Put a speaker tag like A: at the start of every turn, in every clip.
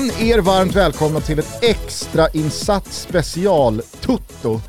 A: igen er varmt välkomna till ett extra insatt special Tutto.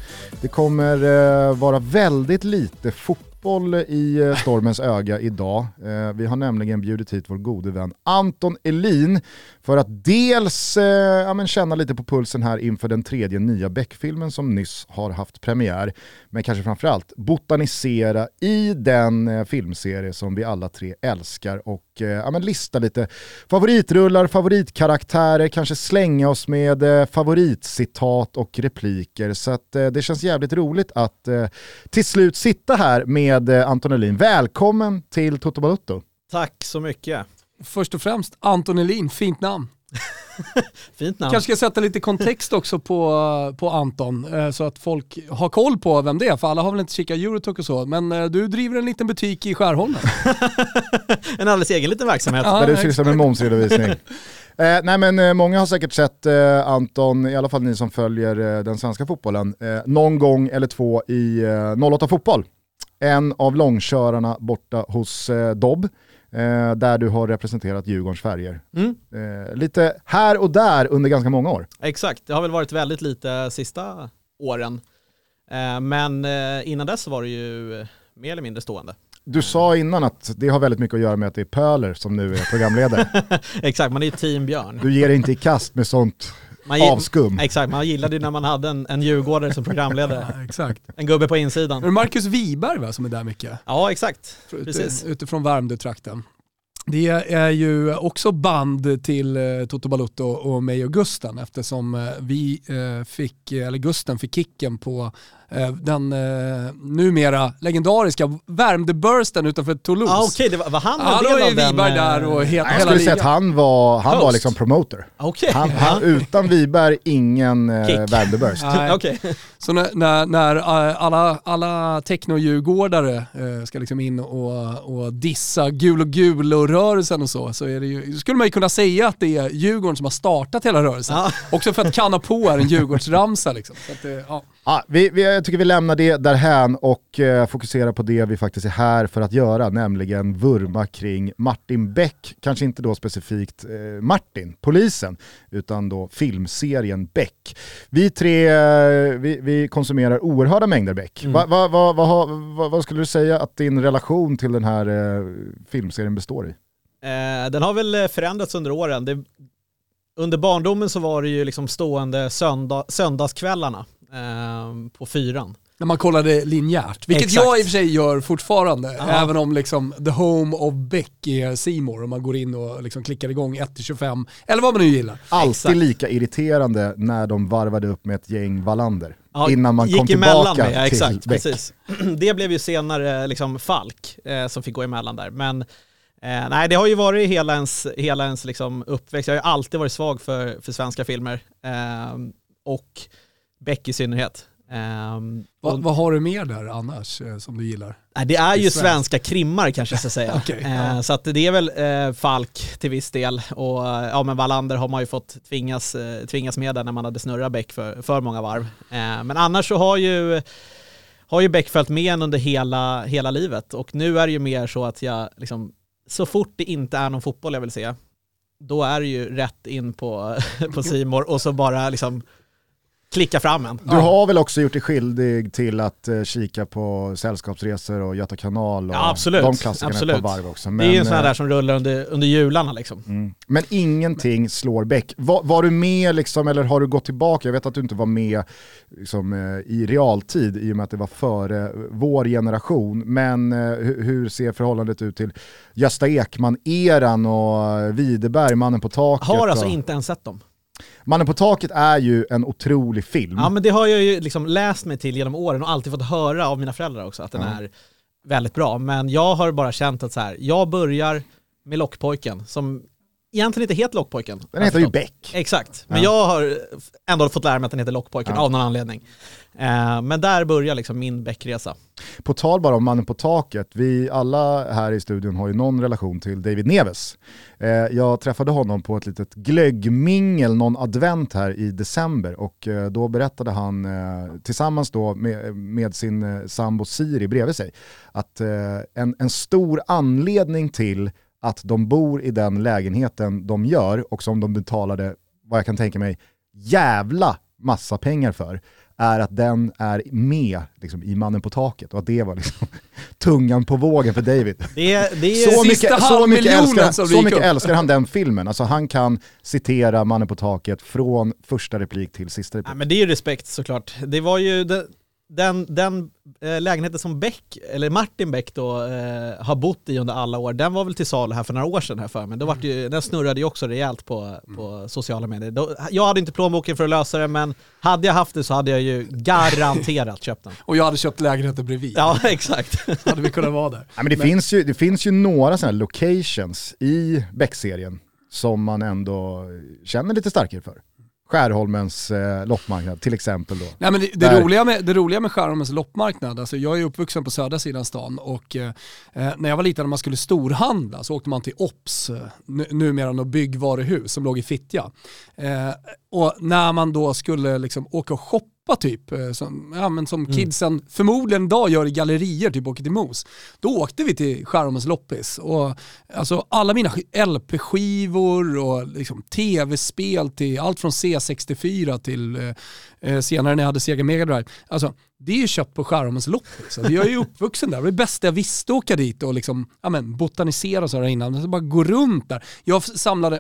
A: Det kommer eh, vara väldigt lite fotboll i eh, stormens öga idag. Eh, vi har nämligen bjudit hit vår gode vän Anton Elin för att dels eh, ja, men känna lite på pulsen här inför den tredje nya Beck-filmen som nyss har haft premiär. Men kanske framförallt botanisera i den eh, filmserie som vi alla tre älskar och eh, ja, men lista lite favoritrullar, favoritkaraktärer, kanske slänga oss med eh, favoritcitat och repliker. Så att, eh, det känns jävligt roligt att eh, till slut sitta här med eh, Anton Elin. Välkommen till Toto Balutto.
B: Tack så mycket.
C: Först och främst, Anton Elin, fint namn.
B: Fint namn.
C: Kanske ska sätta lite kontext också på, på Anton eh, så att folk har koll på vem det är, för alla har väl inte kikat Eurotalk och så, men eh, du driver en liten butik i Skärholmen.
B: en alldeles egen liten verksamhet.
C: Ja,
A: där du sysslar med momsredovisning. Eh, nej men eh, många har säkert sett eh, Anton, i alla fall ni som följer eh, den svenska fotbollen, eh, någon gång eller två i eh, 08 Fotboll. En av långkörarna borta hos eh, Dobb, eh, där du har representerat Djurgårdens färger.
B: Mm,
A: Eh, lite här och där under ganska många år.
B: exakt, det har väl varit väldigt lite sista åren. Eh, Men eh, innan dess var det ju mer eller mindre stående.
A: Du sa innan att det har väldigt mycket att göra med att det är Pöler som nu är programledare.
B: Exakt, man är ju team Björn.
A: Du ger dig inte i kast med sånt
B: Man
A: avskum.
B: Exakt, man gillade ju när man hade en, en djurgårdare som programledare.
C: Ja, exakt.
B: En gubbe på
C: Är det
B: insidan.
C: Marcus Wiberg va, som är där mycket?
B: Ja, exakt.
C: Ute,
B: Precis.
C: utifrån Värmdö-trakten. Det är ju också band till eh, Toto Balutto och mig och Gusten eftersom eh, vi eh, fick, eller Gusten fick kicken på den eh, numera legendariska Värmdö-bursten utanför Toulouse.
B: Ah, Okej, det var, var han en
C: då
B: del av den?
C: Wiberg
B: eh,
C: där och he-
A: Nej, Jag
C: hela
A: skulle säga att han var, han var liksom promoter.
B: Okej.
A: Han, han, utan Wiberg, ingen eh. Värmdöburst.
B: Okej.
C: Så när, när, när eh, alla, alla techno-djurgårdare eh, ska liksom in och, och dissa gul och gul-rörelsen och så, så är det ju, skulle man ju kunna säga att det är Djurgården som har startat hela rörelsen.
B: Ja.
C: Också för att kanna på är en Djurgårdsramsa. Liksom. Så att, ja.
A: Ja, vi, vi, jag tycker vi lämnar det därhän och eh, fokuserar på det vi faktiskt är här för att göra, nämligen vurma kring Martin Beck, kanske inte då specifikt eh, Martin, polisen, utan då filmserien Beck. Vi tre, eh, vi, vi konsumerar oerhörda mängder Beck.
B: Mm.
A: Va, va, va, vad skulle du säga att din relation till den här eh, filmserien består i?
B: Eh, Den har väl eh, förändrats under åren. Det, under barndomen så var det ju liksom stående söndag, söndagskvällarna på fyran.
C: När man kollade linjärt, vilket
B: Exakt.
C: jag i och för sig gör fortfarande,
B: Ja.
C: även om liksom the home of Beck är Seymour och man går in och liksom klickar igång 1-25, eller vad man nu gillar.
A: Alltid
B: Exakt.
A: lika irriterande när de varvade upp med ett gäng Wallander.
B: Ja,
A: innan man
B: gick
A: kom tillbaka
B: med, ja,
A: till
B: exakt,
A: Beck.
B: precis. Det blev ju senare liksom Falk eh, som fick gå emellan där. Men eh, nej, det har ju varit hela ens, hela ens liksom uppväxt. Jag har ju alltid varit svag för, för svenska filmer. Eh, och Beck i synnerhet. Eh,
C: Va,
B: och,
C: vad har du mer där annars eh, som du gillar?
B: nej, det är ju
C: svenskt.
B: svenska krimmar kanske jag ska säga.
C: Okej,
B: eh,
C: ja.
B: Så att det är väl eh, Falk till viss del. Och eh, ja, men Wallander har man ju fått tvingas, eh, tvingas med där när man hade snurrat Beck för, för många varv. Eh, men annars så har ju har ju Beck följt med en under hela, hela livet och nu är det ju mer så att jag liksom, så fort det inte är någon fotboll jag vill se, då är det ju rätt in på, på Simor och så bara liksom klicka fram en.
A: Du har väl också gjort dig skyldig till att eh, kika på Sällskapsresor och Göta kanal och
B: Ja, absolut.
A: de klassikerna
B: Absolut.
A: ett par varv också.
B: det är ju en sån här
A: eh,
B: där som rullar under, under jularna liksom.
A: Mm. Men ingenting slår Beck. Var, var du med liksom, eller har du gått tillbaka? Jag vet att du inte var med liksom, eh, i realtid i och med att det var före vår generation. Men eh, hur, ser förhållandet ut till Gösta Ekman-eran och Widerberg, Mannen på taket?
B: Har alltså
A: och...
B: inte ens sett dem.
A: Mannen på taket är ju en otrolig film.
B: Ja men det har jag ju liksom läst mig till genom åren och alltid fått höra av mina föräldrar också att den
A: Ja.
B: är väldigt bra. Men jag har bara känt att så här, jag börjar med Lockpojken som egentligen inte heter Lockpojken.
A: Den heter ju
B: förstått.
A: Beck.
B: Exakt, men
A: Ja.
B: jag har ändå fått lära mig att den heter Lockpojken
A: Ja.
B: av någon anledning. Eh, men där börjar liksom min Beckresa.
A: På tal bara om Mannen på taket, vi alla här i studion har ju någon relation till David Neves. Eh, jag träffade honom på ett litet glöggmingel någon advent här i december och eh, då berättade han tillsammans då med, med sin sambo Siri bredvid sig att en, en stor anledning till att de bor i den lägenheten de gör och som de betalade, vad jag kan tänka mig, jävla massa pengar för, är att den är med liksom, i Mannen på taket och att det var liksom, tungan på vågen för David.
B: Det, det är
A: så mycket, så mycket, älskar, så mycket älskar han den filmen. Alltså han kan citera Mannen på taket från första replik till sista replik.
B: Ja, men det är ju respekt såklart. Det var ju den, den, den eh, lägenheten som Beck, eller Martin Beck då, eh, har bott i under alla år, den var väl till salu här för några år sedan här för mig. Då vart ju, den snurrade ju också rejält på, på sociala medier. Då, jag hade inte plånboken för att lösa det, men hade jag haft det så hade jag ju garanterat köpt den.
C: Och jag hade köpt lägenheten bredvid.
B: Ja, exakt.
C: hade vi kunnat vara där.
A: Ja, men det, Finns ju, det finns ju några sådana locations i Beck-serien som man ändå känner lite starkare för. Skärholmens eh, loppmarknad till exempel då.
C: Nej, men det,
A: Där.
C: det, roliga med, det roliga med Skärholmens loppmarknad, alltså jag är uppvuxen på södra sidan stan och eh, när jag var liten när man skulle storhandla så åkte man till OBS, eh, nu- numera något byggvaruhus som låg i Fittja. Eh, och när man då skulle liksom åka och shoppa typ, eh, som, ja, men som kidsen förmodligen idag gör i gallerier, typ åker till Mos, då åkte vi till Skärholmens loppis. Och, alltså, alla mina sk- LP-skivor och liksom, tv-spel till allt från C64 till eh, eh, senare när jag hade Sega Mega Drive. Alltså, det är ju köpt på Skärholmens loppis. Alltså, jag är ju uppvuxen där, det var det bästa jag visste att åka dit och liksom, ja, men, botanisera och så där innan. Alltså, bara gå runt där. Jag samlade,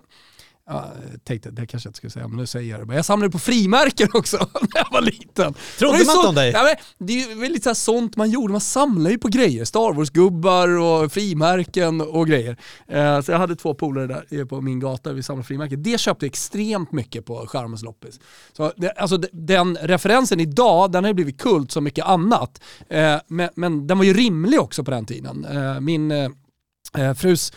C: jag tänkte, det kanske jag inte skulle säga, men nu säger jag det. bara. Jag samlade på frimärken också när jag var liten.
B: Trodde man inte om dig?
C: Ja, men, det är väl lite så sånt man gjorde, man samlade ju på grejer. Star Wars-gubbar och frimärken och grejer. Eh, så jag hade två polare där eh, på min gata, vi samlade frimärken. Det köpte jag extremt mycket på Skärholmens loppis. Så det, alltså, de- den referensen idag, den har ju blivit kult som mycket annat. Eh, men, men den var ju rimlig också på den tiden. Eh, min eh, frus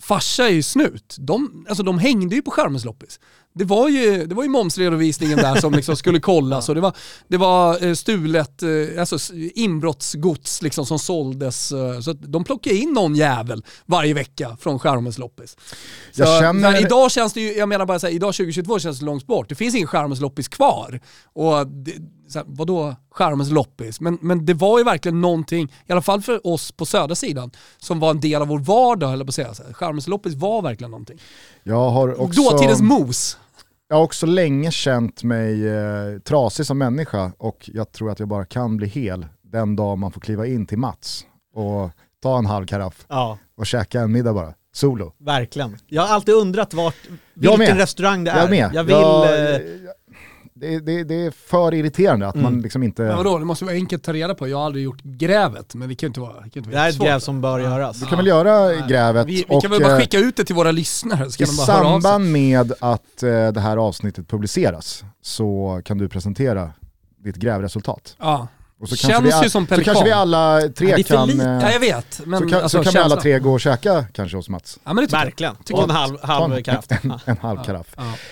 C: farsa är ju snut. De, alltså de hängde ju på Skärholmens loppis. Det var ju, det var ju momsredovisningen där som liksom skulle kollas och det var, det var eh, stulet, eh, alltså inbrottsgods liksom som såldes. eh, Så de plockade in någon jävel varje vecka från Skärholmens loppis. Så,
A: känner-
C: här, idag känns det ju, jag menar bara så här, idag 2022 känns det långt bort. Det finns ingen Skärholmens loppis kvar. Och det, så här, vadå Skärholmens loppis? Men, men det var ju verkligen någonting, i alla fall för oss på södra sidan, som var en del av vår vardag, eller på att säga. Skärholmens loppis var verkligen någonting.
A: Jag har också,
C: Dåtidens mos.
A: jag har också länge känt mig eh, trasig som människa och jag tror att jag bara kan bli hel den dag man får kliva in till Mats och ta en halv karaff
B: Ja,
A: och käka en middag bara. Solo.
B: verkligen. Jag har alltid undrat vart,
A: Jag
B: vilken restaurang det är.
A: Jag med.
B: Jag vill...
A: Jag-
B: eh,
A: det, det, det är för irriterande att man
B: Mm.
A: liksom inte...
C: Men vadå, det måste vara enkelt att ta reda på. Jag har aldrig gjort grävet, men det kan ju inte vara, det kan inte
B: det här är ett gräv som bör göras.
A: Du kan väl göra grävet
C: Vi, vi
A: och
C: kan väl bara
A: eh,
C: skicka ut det till våra lyssnare så
A: i
C: kan de bara
A: samband med att eh, det här avsnittet publiceras så kan du presentera ditt grävresultat.
C: Ja.
A: Och så
C: Känns
A: kanske, vi,
C: ju som
A: så
C: pelikan.
A: kanske vi alla tre
B: Ja, det är för
A: kan...
B: lite.
A: eh,
C: Ja jag vet, men
A: så kan,
C: alltså,
A: så kan vi alla tre gå och käka kanske hos Mats.
C: Ja men det tycker jag.
B: Verkligen.
C: Tycker
B: Och en
C: jag.
B: halv,
A: Ta
B: halv
A: en,
B: kraft.
A: en, en halv karaff.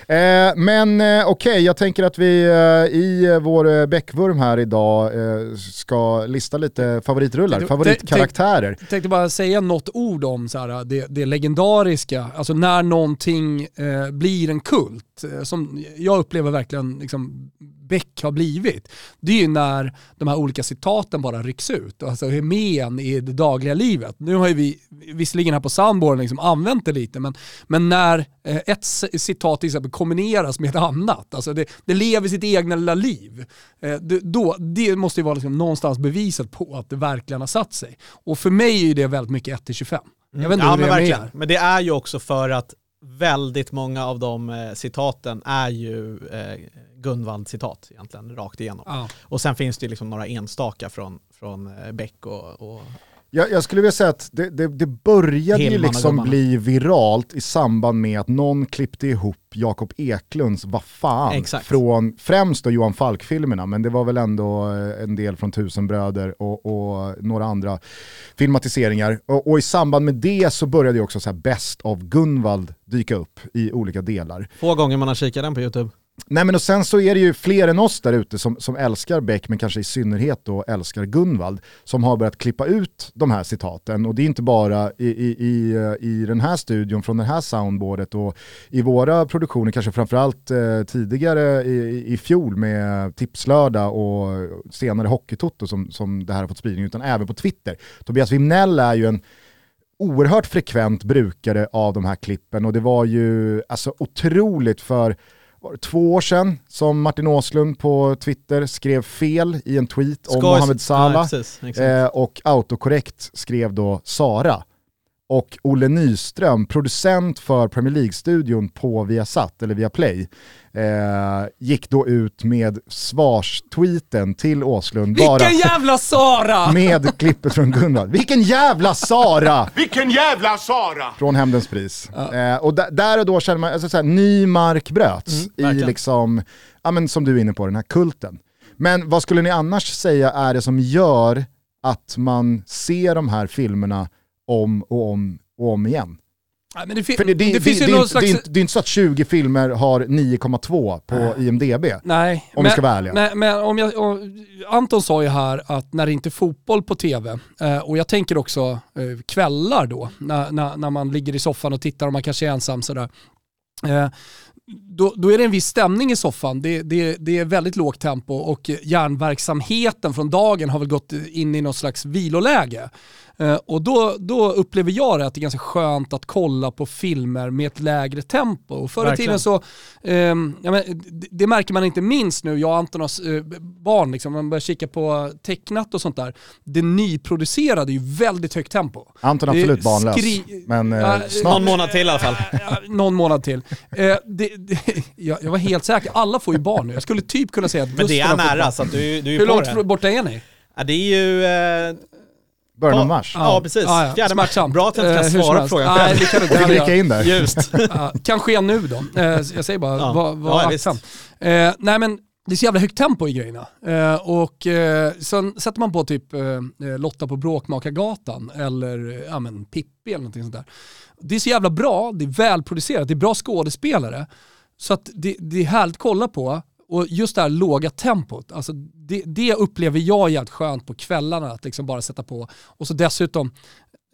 C: Ja.
A: Eh, men eh, okej, jag tänker att vi eh, i eh, vår eh, bäckvurm här idag eh, ska lista lite favoritrullar, favoritkaraktärer.
C: Jag tänkte bara säga något ord om så här, det, det legendariska, alltså när någonting eh, blir en kult, som jag upplever verkligen liksom, Beck har blivit. Det är ju när de här olika citaten bara rycks ut, alltså är med i det dagliga livet. Nu har ju vi, visserligen här på Soundboard liksom använt det lite, men, men när eh, ett citat till exempel kombineras med ett annat, alltså det, det lever sitt egna lilla liv, eh, det, då, det måste ju vara liksom någonstans beviset på att det verkligen har satt sig. Och för mig är det väldigt mycket 1-25. Jag vet inte
B: ja,
C: hur det
B: men
C: är med
B: verkligen.
C: er.
B: Men det är ju också för att väldigt många av de eh, citaten är ju eh, Gunvald-citat egentligen, rakt igenom.
C: Ja.
B: Och sen finns det liksom några enstaka från, från eh, Beck och, och
A: Jag, jag skulle vilja säga att det, det, det började ju
B: Hillman och
A: liksom bli viralt i samband med att någon klippte ihop Jakob Eklunds Vad fan
B: Exakt.
A: från främst då Johan Falk-filmerna, men det var väl ändå eh, en del från Tusenbröder och, och några andra filmatiseringar. Och, och i samband med det så började ju också så här Best of Gunvald dyka upp i olika delar.
B: få gånger man har kikat den på YouTube.
A: Nej men och sen så är det ju fler än oss där ute som, som älskar Beck, men kanske i synnerhet då älskar Gunvald, som har börjat klippa ut de här citaten. Och det är inte bara i, i, i, i den här studion, från det här soundboardet och i våra produktioner, kanske framförallt eh, tidigare i, i fjol med Tipslördag och senare Hockeytoto som, som det här har fått spridning, utan även på Twitter. Tobias Wimnell är ju en oerhört frekvent brukare av de här klippen och det var ju alltså otroligt för var det två år sedan som Martin Åslund på Twitter skrev fel i en tweet om Mohamed Salah
B: Ja, precis, exakt.
A: eh, och autokorrekt skrev då Sara. Och Olle Nyström, producent för Premier League-studion på Viasat, eller Viaplay, eh, gick då ut med svarstweeten till Åslund. bara
C: Vilken jävla Sara!
A: med klippet från Gunnar. Vilken jävla Sara!
D: Vilken jävla Sara!
A: Från Hämndens pris. Eh, och där, och då känner man, alltså, såhär, ny mark bröts i
B: verkligen.
A: liksom, ja men som du är inne på, den här kulten. Men vad skulle ni annars säga är det som gör att man ser de här filmerna om och om och om igen?
C: Nej, men det, fi-
A: För det, det,
C: det
A: det,
C: finns
A: det,
C: ju någon
A: inte- det, är inte, det är inte så att 20 filmer har 9,2 på IMDB.
C: Nej,
A: Om vi ska vara ärliga.
C: Men, men om jag, om, Anton sa ju här att när det inte är fotboll på tv, eh, och jag tänker också eh, kvällar då, när, när, när man ligger i soffan och tittar och man kanske är ensam sådär. Eh, då, då är det en viss stämning i soffan. Det, det, det är väldigt lågt tempo och hjärnverksamheten från dagen har väl gått in i något slags viloläge. Eh, och då, då upplever jag det att det är ganska skönt att kolla på filmer med ett lägre tempo. Och förr i tiden så, ehm, ja, men, det, det märker man inte minst nu, jag och Antonas eh, barn, liksom, man börjar kika på tecknat och sånt där. Det nyproducerade är ju väldigt högt tempo.
A: Anton är absolut barnlös,
C: skri-
A: men eh, snart.
B: Någon månad till i alla fall.
C: Någon månad till. Eh, det, det, jag, jag var helt säker, alla får ju barn nu. Jag skulle typ kunna säga att
B: Men det är nära så att du, du är
C: Hur långt
B: det.
C: borta är ni?
B: Ja, det är ju... Eh,
A: Början av
B: ja,
A: mars.
B: Ja, precis.
C: Ja, ja.
B: Fjärde mars.
C: Smärtsamt.
B: Bra att jag inte
C: Eh,
B: kan
C: hur som
B: svara på frågan
C: Nej,
B: själv.
C: det kan du inte
A: fick
C: göra.
A: in där.
B: Just.
C: Ja, kan ske nu då. Eh, jag säger bara,
B: Ja.
C: var, var
B: Ja,
C: aktsam. Eh, nej men det är så jävla högt tempo i grejerna. Eh, och eh, sen sätter man på typ eh, Lotta på Bråkmakargatan eller eh, ja, men Pippi eller någonting sånt där. Det är så jävla bra, det är välproducerat, det är bra skådespelare. Så att det, det är härligt att kolla på. Och just det här låga tempot, alltså det, det upplever jag jävligt skönt på kvällarna att liksom bara sätta på. Och så dessutom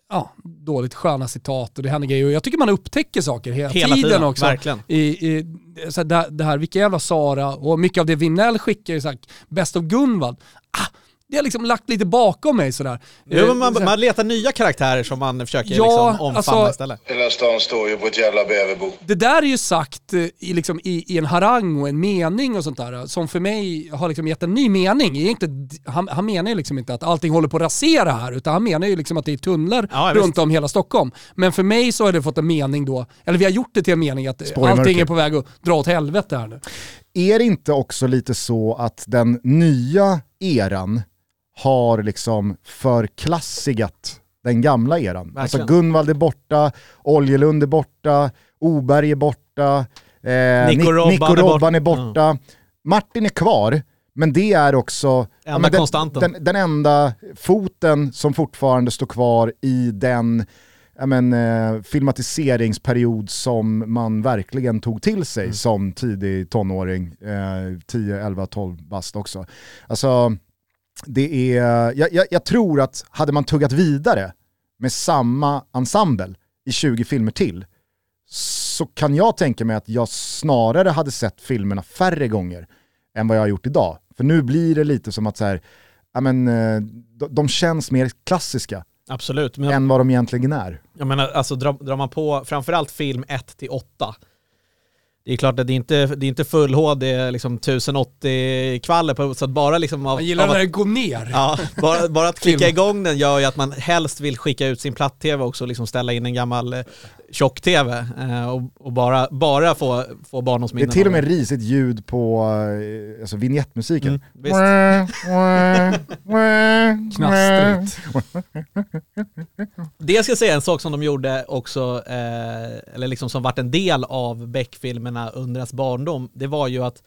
C: ja, dåligt sköna citat och det händer grejer. Och jag tycker man upptäcker saker hela,
B: Hela
C: tiden,
B: tiden,
C: också.
B: verkligen.
C: I, i, så här, det, här, vilka jävla Sara och mycket av det Vinell skickar så här, bäst av Gunvald. Ah, det har liksom lagt lite bakom mig sådär.
B: Jo,
C: Eh,
B: man,
C: så här,
B: man letar nya karaktärer som man försöker
C: Ja,
B: liksom omfamna
C: alltså-
B: istället.
E: Hela stan står ju på ett jävla bäverbo.
C: det där är ju sagt eh, i, liksom, i, i en harang och en mening och sånt där som för mig har liksom gett en ny mening. Egentligen, han, han menar ju liksom inte att allting håller på att rasera här utan han menar ju liksom att det är tunnlar
B: Ja,
C: runt
B: visst.
C: om hela Stockholm. Men för mig så har det fått en mening då, eller vi har gjort det till en mening att
A: i
C: allting
A: mörker.
C: är på väg att dra åt helvete här nu.
A: Är det inte också lite så att den nya eran har liksom förklassigat den gamla eran? Alltså
B: Verkligen.
A: Gunvald är borta, Oljelund är borta, Oberg är borta, eh,
B: Nico Robban
A: Nico
B: är
A: Robban är
B: bort-
A: borta. Martin är kvar, men det är också
B: Enda
A: den. Den, den enda foten som fortfarande står kvar i den men, eh, filmatiseringsperiod som man verkligen tog till sig
B: Mm.
A: som tidig tonåring, eh, 10, 11, 12 bast också. Alltså, det är, jag, jag, jag tror att hade man tuggat vidare med samma ensemble i 20 filmer till så kan jag tänka mig att jag snarare hade sett filmerna färre gånger än vad jag har gjort idag. För nu blir det lite som att så här, ja, men, eh, de, de känns mer klassiska
B: Absolut. Men
A: än vad de egentligen är.
B: jag menar, alltså drar, drar man på framförallt film 1 till 8. Det är klart att det är inte det är inte full HD, liksom 1080 kvaller på, så att bara liksom av,
C: Man gillar
B: av
C: när det går ner.
B: Ja, bara, bara att klicka igång den gör ju att man helst vill skicka ut sin platt-tv också och liksom ställa in en gammal eh, tjock-tv eh, och, och bara, bara få, få
A: Det
B: barndomsminnen.
A: är till och med risigt ljud på eh, alltså vignettmusiken.
B: Mm, visst.
C: Knastrigt.
B: Det ska jag säga en sak som de gjorde också, eh, eller liksom som vart en del av Beck-filmerna under ens barndom, det var ju att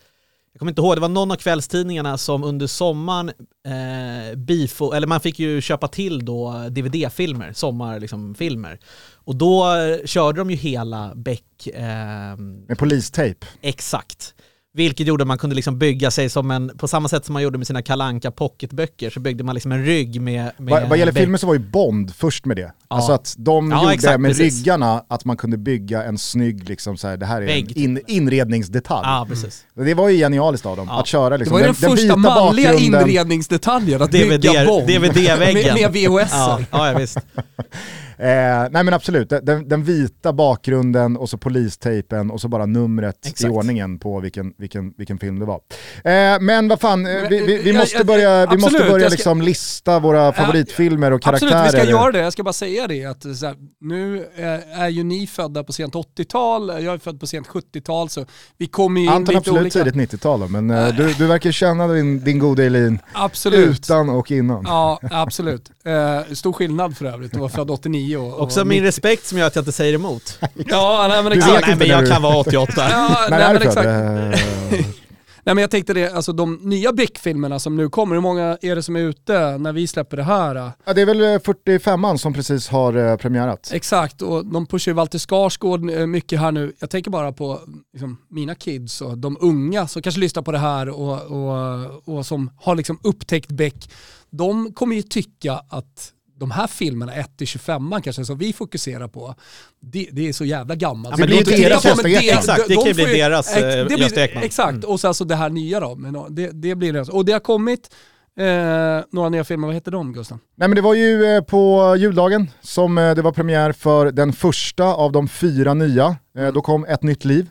B: jag kommer inte ihåg, det var någon av kvällstidningarna som under sommaren, eh, bifo, eller man fick ju köpa till då DVD-filmer, sommarfilmer. Liksom, filmer. och då eh, körde de ju hela Beck, eh,
A: Med polistejp.
B: exakt. Vilket gjorde att man kunde liksom bygga sig som en, på samma sätt som man gjorde med sina Kalanka pocketböcker, så byggde man liksom en rygg med, med
A: Vad, vad gäller filmer så var ju Bond först med det. Alltså att de
B: Ja,
A: gjorde
B: exakt,
A: med
B: precis.
A: ryggarna att man kunde bygga en snygg, liksom så här, det här är
B: Vägg.
A: en in, inredningsdetalj.
B: Ja, precis.
A: Det var ju genialiskt av dem,
B: Ja.
A: att köra
C: Det
A: liksom,
C: var ju den,
A: den, den
C: första
A: vita
C: manliga inredningsdetaljen, att
B: DVD
C: bygga Bond.
B: DVD-väggen.
C: Med, med VHS.
B: Ja, ja, ja visst.
A: nej men absolut, den, den vita bakgrunden och så polistejpen och så bara numret
B: Exakt.
A: i ordningen på vilken, vilken, vilken film det var. Eh, men vad fan, eh, vi, vi, vi måste börja, vi måste börja
C: ska-
A: liksom lista våra favoritfilmer och karaktärer.
C: Absolut, vi ska göra det. Jag ska bara säga det att här, nu eh, är ju ni födda på sent 80-tal, jag är född på sent 70-tal så vi kommer ju in
A: Anton
C: lite
A: absolut
C: olika.
A: tidigt 90-tal då, men eh, du, du verkar känna din, din goda Elin
C: Absolut.
A: utan och innan.
C: Ja, absolut. Eh, stor skillnad för övrigt att vara född 89 och... och
B: Också min respekt som gör att jag inte säger emot.
C: Ja, nej men exakt.
B: nej, men jag kan vara 88.
C: Ja, nej, men exakt.
A: Eh,
C: Nej men jag tänkte det, alltså de nya Beck-filmerna som nu kommer, hur många är det som är ute när vi släpper det här?
A: Ja, det är väl eh, 45an som precis har eh, premiärat.
C: Exakt, och de pushar ju Walter Skarsgård eh, mycket här nu. Jag tänker bara på liksom, mina kids och de unga som kanske lyssnar på det här och, och, och som har liksom upptäckt Beck. De kommer ju tycka att de här filmerna, 1-25 kanske, som vi fokuserar på, det, det är så jävla gammalt.
B: Ja, men
C: de
B: det är
C: tycker-
B: deras
C: Ja,
A: Gösta
C: men det-
A: Ekman.
B: Exakt, det
C: de
B: kan ju bli
C: ju-
B: deras,
C: ex-
B: eh,
C: det blir-
B: Gösta Ekman.
C: Exakt,
B: Mm.
C: och sen så det här nya då. Men det, det blir deras. Och det har kommit eh, några nya filmer, vad heter de Gustav?
A: Nej men det var ju eh, på juldagen som eh, det var premiär för den första av de fyra nya. Eh, Då kom Ett nytt liv.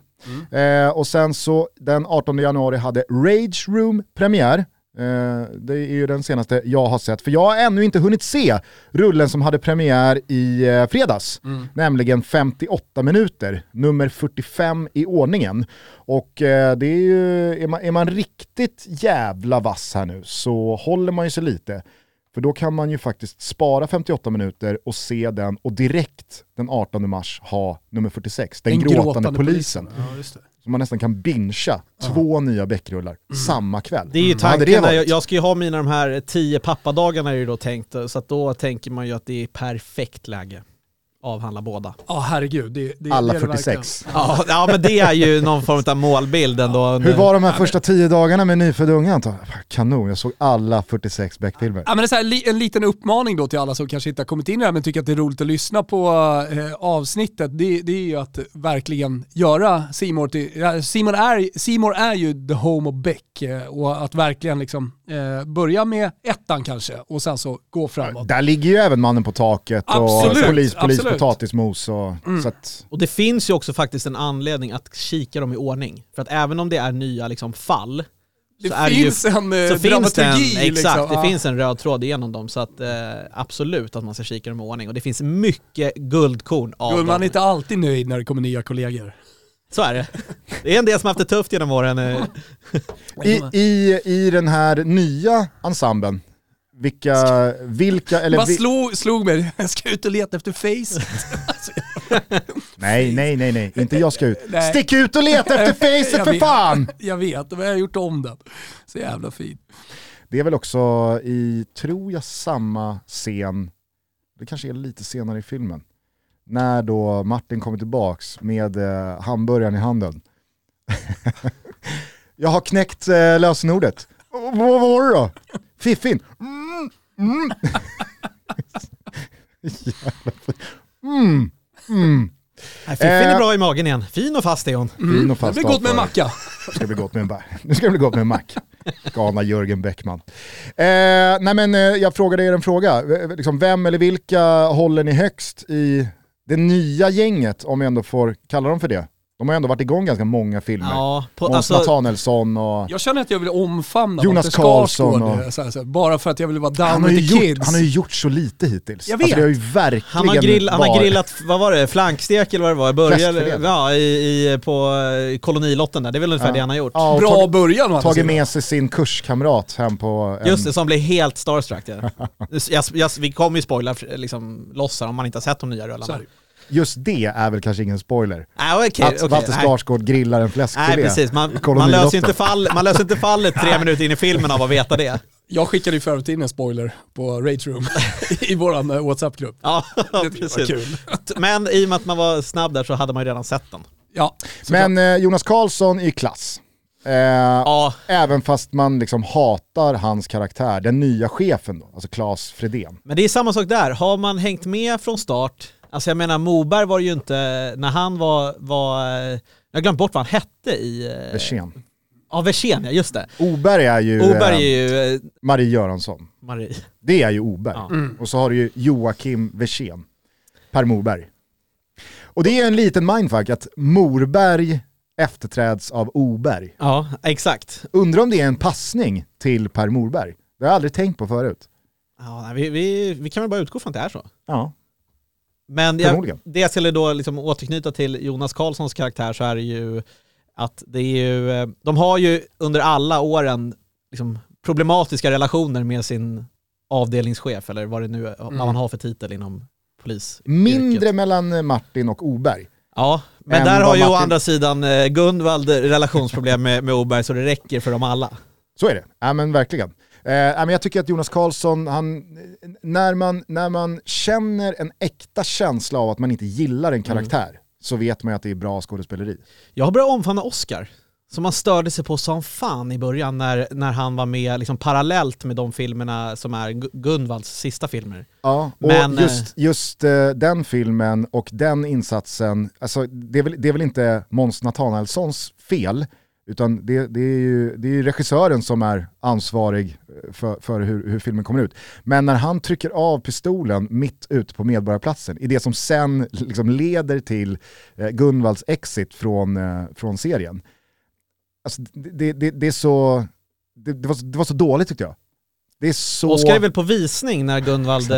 A: Eh, och sen så den 18 januari hade Rage Room premiär. Eh, det är ju den senaste jag har sett, för jag har ännu inte hunnit se rullen som hade premiär i eh, fredags, nämligen 58 minuter, nummer 45 i ordningen. Och eh, det är ju, är man, är man riktigt jävla vass här nu så håller man ju sig lite. För då kan man ju faktiskt spara 58 minuter och se den och direkt den 18 mars ha nummer 46, Den, gråtande, polisen.
C: Ja, just det.
A: Så man nästan kan bingea två nya Beck-rullar samma kväll.
B: Det är ju
A: Vad hade
B: tanken, när jag, jag ska ju ha mina de här tio pappadagarna är ju då tänkt, så att då tänker man ju att det är perfekt läge. Avhandla båda.
C: Ja herregud. Det, det,
A: Alla
C: det är det verkligen.
A: 46.
B: Ja, ja men det är ju någon form av målbild ändå.
A: Hur var de här första tio dagarna med nyfödd unge Anton? Kanon, jag såg alla 46 Beck-filmer.
C: Ja, men det är så här, en liten uppmaning då till alla som kanske inte har kommit in i det här men tycker att det är roligt att lyssna på eh, avsnittet. Det, det är ju att verkligen göra Simor till, ja, Simon är, Simor är ju the home of Beck eh, och att verkligen liksom eh, börja med ettan kanske och sen så gå framåt.
A: Där ligger ju även Mannen på taket och
C: Absolut,
A: polis, polis,
C: absolut.
A: potatismos och så att,
B: Och det finns ju också faktiskt en anledning att kika dem i ordning. För att även om det är nya liksom, fall,
C: Det
B: så
C: finns
B: det ju,
C: en eh,
B: så finns det en,
C: dramaturgi.
B: exakt,
C: liksom.
B: det
C: Ja.
B: finns en röd tråd igenom dem. Så att, eh, absolut att man ska kika dem i ordning. Och det finns mycket guldkorn av
C: man
B: dem.
C: är inte alltid nöjd när det kommer nya kollegor.
B: Så är det. Det är en del som haft det tufft genom åren. eh.
A: i, i, I den här nya ensemblen, vilka, vilka, eller
C: Bara
A: vi,
C: slog, slog mig, jag ska ut och leta efter face.
A: nej nej nej nej, inte jag ska ut.
C: Nej.
A: Stick ut och leta efter facet för
C: vet.
A: fan!
C: Jag vet, men jag har gjort om den. Så jävla fin.
A: Det är väl också i, tror jag, samma scen, det kanske är lite senare i filmen, när då Martin kommer tillbaks med eh, hamburgaren i handen. jag har knäckt eh, lösenordet. Vad var det då? Fiffin. Mm, mm. Mm, mm.
B: Nej, Fiffin
A: Eh.
B: är bra i magen igen. Fin och fast är hon.
A: Fin och
C: Mm. Det
A: fast
C: blir gott med en macka.
A: Nu ska det bli gott med en, nu ska det bli gott med en mack. Galna Jörgen Bäckman. Eh, nej men eh, jag frågade er en fråga. V- Liksom, vem eller vilka håller ni högst i det nya gänget, om jag ändå får kalla dem för det? De har ändå varit igång ganska många filmer.
B: Ja, på,
A: Måns
B: alltså,
A: och...
C: Jag känner att jag vill omfamna
A: Jonas Karlsson och-
C: så här, så här, bara för att jag vill vara down
A: Han har,
C: with
A: ju
C: the
A: gjort,
C: kids.
A: han har ju gjort så lite hittills.
C: Jag
A: Alltså,
C: vet.
A: det har ju verkligen
B: han, har grill, han har grillat, vad var det, flankstek eller vad det var? Började, ja, i, i, på eh, kolonilotten där. Det är väl ungefär
A: Ja.
B: det han har gjort.
A: Ja,
C: Bra
A: tagit,
C: början
A: tagit med sig sin kurskamrat hem på en...
B: Just det, som blev helt starstruck. Ja. jag, jag, vi kommer ju spoila liksom, loss här om man inte har sett de nya rullarna.
A: Just det är väl kanske ingen spoiler.
B: Nej, okej,
A: att
B: okej,
A: Walter. Skarsgård grillar en fläskfilé.
B: Nej precis, man, man, löser inte fall, man löser inte fallet tre minuter in i filmen av att veta det.
C: Jag skickade ju för övrigt in en spoiler på Rage Room i våran eh, WhatsApp-grupp.
B: Ja,
C: Det var
B: precis.
C: kul.
B: Men i och med att man var snabb där så hade man ju redan sett den.
C: Ja.
A: Men eh, Jonas Karlsson i klass. Eh,
B: Ja,
A: Även fast man liksom hatar hans karaktär, den nya chefen då, alltså Claes Fredén.
B: men det är samma sak där. Har man hängt med från start, alltså jag menar Moberg var ju inte, när han var, var eh, jag har glömt bort vad han hette i... eh,
A: Versén.
B: Ja, Versén, ja just det.
A: Oberg är ju
B: Oberg
A: eh,
B: är ju... eh,
A: Marie Göransson.
B: Marie.
A: Det är ju Oberg.
B: Ja.
C: Mm.
A: Och så har du ju Joakim Versén. Per Morberg. Och det är en liten mindfuck att Morberg efterträds av Oberg.
B: Ja, exakt.
A: Undrar om det är en passning till Per Morberg. Det har jag aldrig tänkt på förut.
B: Ja, nej, vi, vi, vi kan väl bara utgå från att det är så.
A: Ja,
B: Men jag, det jag skulle då liksom återknyta till Jonas Karlssons karaktär så är det ju att det är ju, eh, de har ju under alla åren liksom problematiska relationer med sin avdelningschef eller vad det nu är, vad man har för titel inom polis.
A: mindre mellan Martin och Oberg.
B: Ja, men där har ju å
A: Martin-
B: andra sidan eh, Gunvald relationsproblem med, med Oberg så det räcker för dem alla.
A: Så är det, ja men verkligen. Eh, men jag tycker att Jonas Karlsson, han, när, man, när man känner en äkta känsla av att man inte gillar en karaktär så vet man ju att det är bra skådespeleri.
B: Jag har börjat omfamna Oscar, som man störde sig på som fan i början när, när han var med liksom parallellt med de filmerna som är Gu- Gunvalds sista filmer.
A: Ja, och
B: Men,
A: just, just eh, den filmen och den insatsen, alltså, det, är väl, det är väl inte Måns Nathanaelssons fel, utan det, det, är ju, det är ju regissören som är ansvarig eh, för, för hur, hur filmen kommer ut. Men när han trycker av pistolen mitt ute på Medborgarplatsen, i det som sen liksom leder till eh, Gunvalds exit från, eh, från serien, alltså, det, det, det, är så, det, var, så- det var så dåligt tyckte jag. Det är så...
B: Oscar är väl på visning när Gunvald,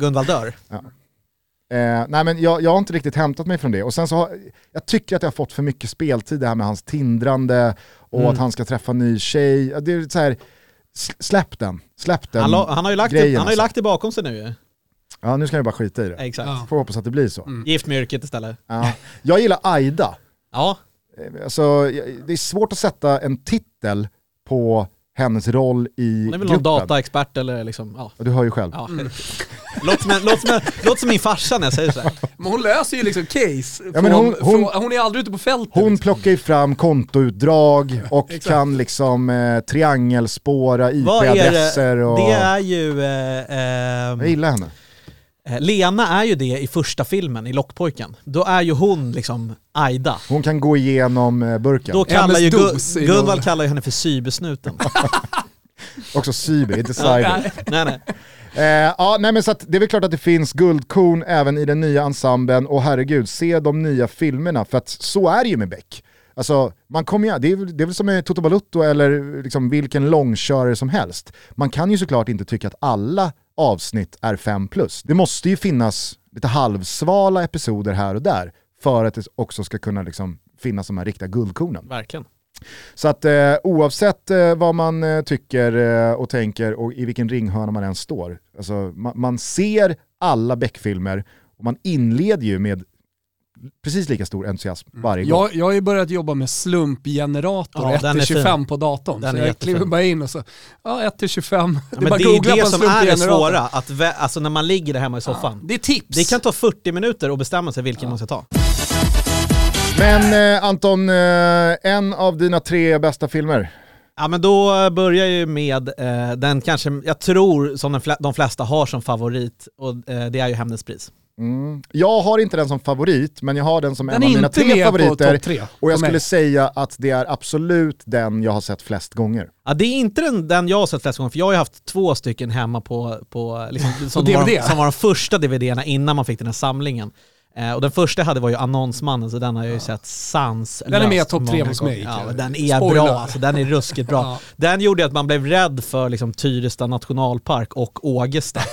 B: Gunvald dör?
A: Eh, nej men jag, jag har inte riktigt hämtat mig från det. Och sen så har, jag tycker att jag har fått för mycket speltid det här med hans tindrande och
B: Mm.
A: att han ska träffa en ny tjej. Det är så här, släpp den, släpp den
B: Han, la, han har ju lagt, det,
A: grejen,
B: han har ju
A: alltså.
B: lagt det bakom sig nu.
A: Ja nu ska jag bara skita i det.
B: Exakt.
C: Ja.
A: Får hoppas att det blir så.
C: Mm.
B: Gift med yrket istället.
A: Ja. Jag gillar Aida.
B: Ja,
A: Eh, Alltså, det är svårt att sätta en titel på hennes roll i
B: hon är väl
A: gruppen.
B: någon dataexpert eller liksom, ja.
A: Du hör ju själv.
B: ja. Låter, som, en- låter, som, låter som min farsa när jag säger så här.
C: Men hon löser ju liksom case.
A: Ja, hon- hon-
C: från, hon är aldrig ute på fältet.
A: Hon
C: liksom.
A: plockar ju fram kontoutdrag och kan liksom eh, triangelspåra
B: Vad är
A: IP-adresser
B: det?
A: och...
B: Det är ju... Eh, ehm,
A: Jag gillar henne.
B: Eh, Lena är ju det i första filmen, i Lockpojken. Då är ju hon liksom Aida.
A: Hon kan gå igenom eh, burken.
B: Då kallar ju
C: MS-DOS
B: Gu-
C: i
B: Gunvald kallar ju henne för cybersnuten.
A: Också cyber, inte cyber.
B: nej, nej.
A: Eh, ja, nej, men så att det är väl klart att det finns guldkorn även i den nya ensemblen och herregud, se de nya filmerna för att så är det ju med Beck. Alltså, man kommer ju, det, är, väl- det är väl som med Toto Balutto eller liksom vilken långkörare som helst. Man kan ju såklart inte tycka att alla avsnitt är 5 plus. Det måste ju finnas lite halvsvala episoder här och där för att det också ska kunna liksom finnas de här riktiga guldkornen.
B: Verkligen.
A: Så att eh, oavsett eh, vad man eh, tycker eh, och tänker och i vilken ringhörna man än står, alltså, man, man ser alla Beck-filmer och man inleder ju med precis lika stor entusiasm varje gång.
C: Jag, jag har ju börjat jobba med slumpgenerator,
B: Ja,
C: 1
B: den är
C: till
B: fin.
C: 25 på datorn.
B: Den
C: så
B: är
C: jag kliver bara in och så, ja 1 till 25.
B: Ja,
C: det är bara
B: det
C: att
B: är
C: googla på
B: det
C: en
B: som är det svåra, att vä- alltså när man ligger där hemma i soffan.
C: Det är tips.
B: Det kan ta 40 minuter att bestämma sig vilken man ska ta.
A: Men eh, Anton, eh, en av dina tre bästa filmer.
B: Ja men då börjar jag ju med eh, den kanske, jag tror som de flesta har som favorit och eh, det är ju Hämndens pris.
A: Mm. Jag har inte den som favorit, men jag har den som
C: Den
A: en av mina
C: inte
A: tre favoriter.
C: tre.
A: Och jag skulle säga att det är absolut den jag har sett flest gånger.
B: Ja, det är inte den, den jag har sett flest gånger, för jag har ju haft två stycken hemma på, på liksom, som,
C: På
B: var, de- som var de första DVDerna innan man fick den här samlingen. Eh, och den första jag hade var ju Annonsmannen, så den har jag ju sett sanslöst
C: Den är med topp tre hos mig.
B: Ja, den är
C: Spoiler.
B: bra alltså, den är ruskigt bra.
C: Ja.
B: Den gjorde att man blev rädd för liksom, Tyresta nationalpark och Ågesta.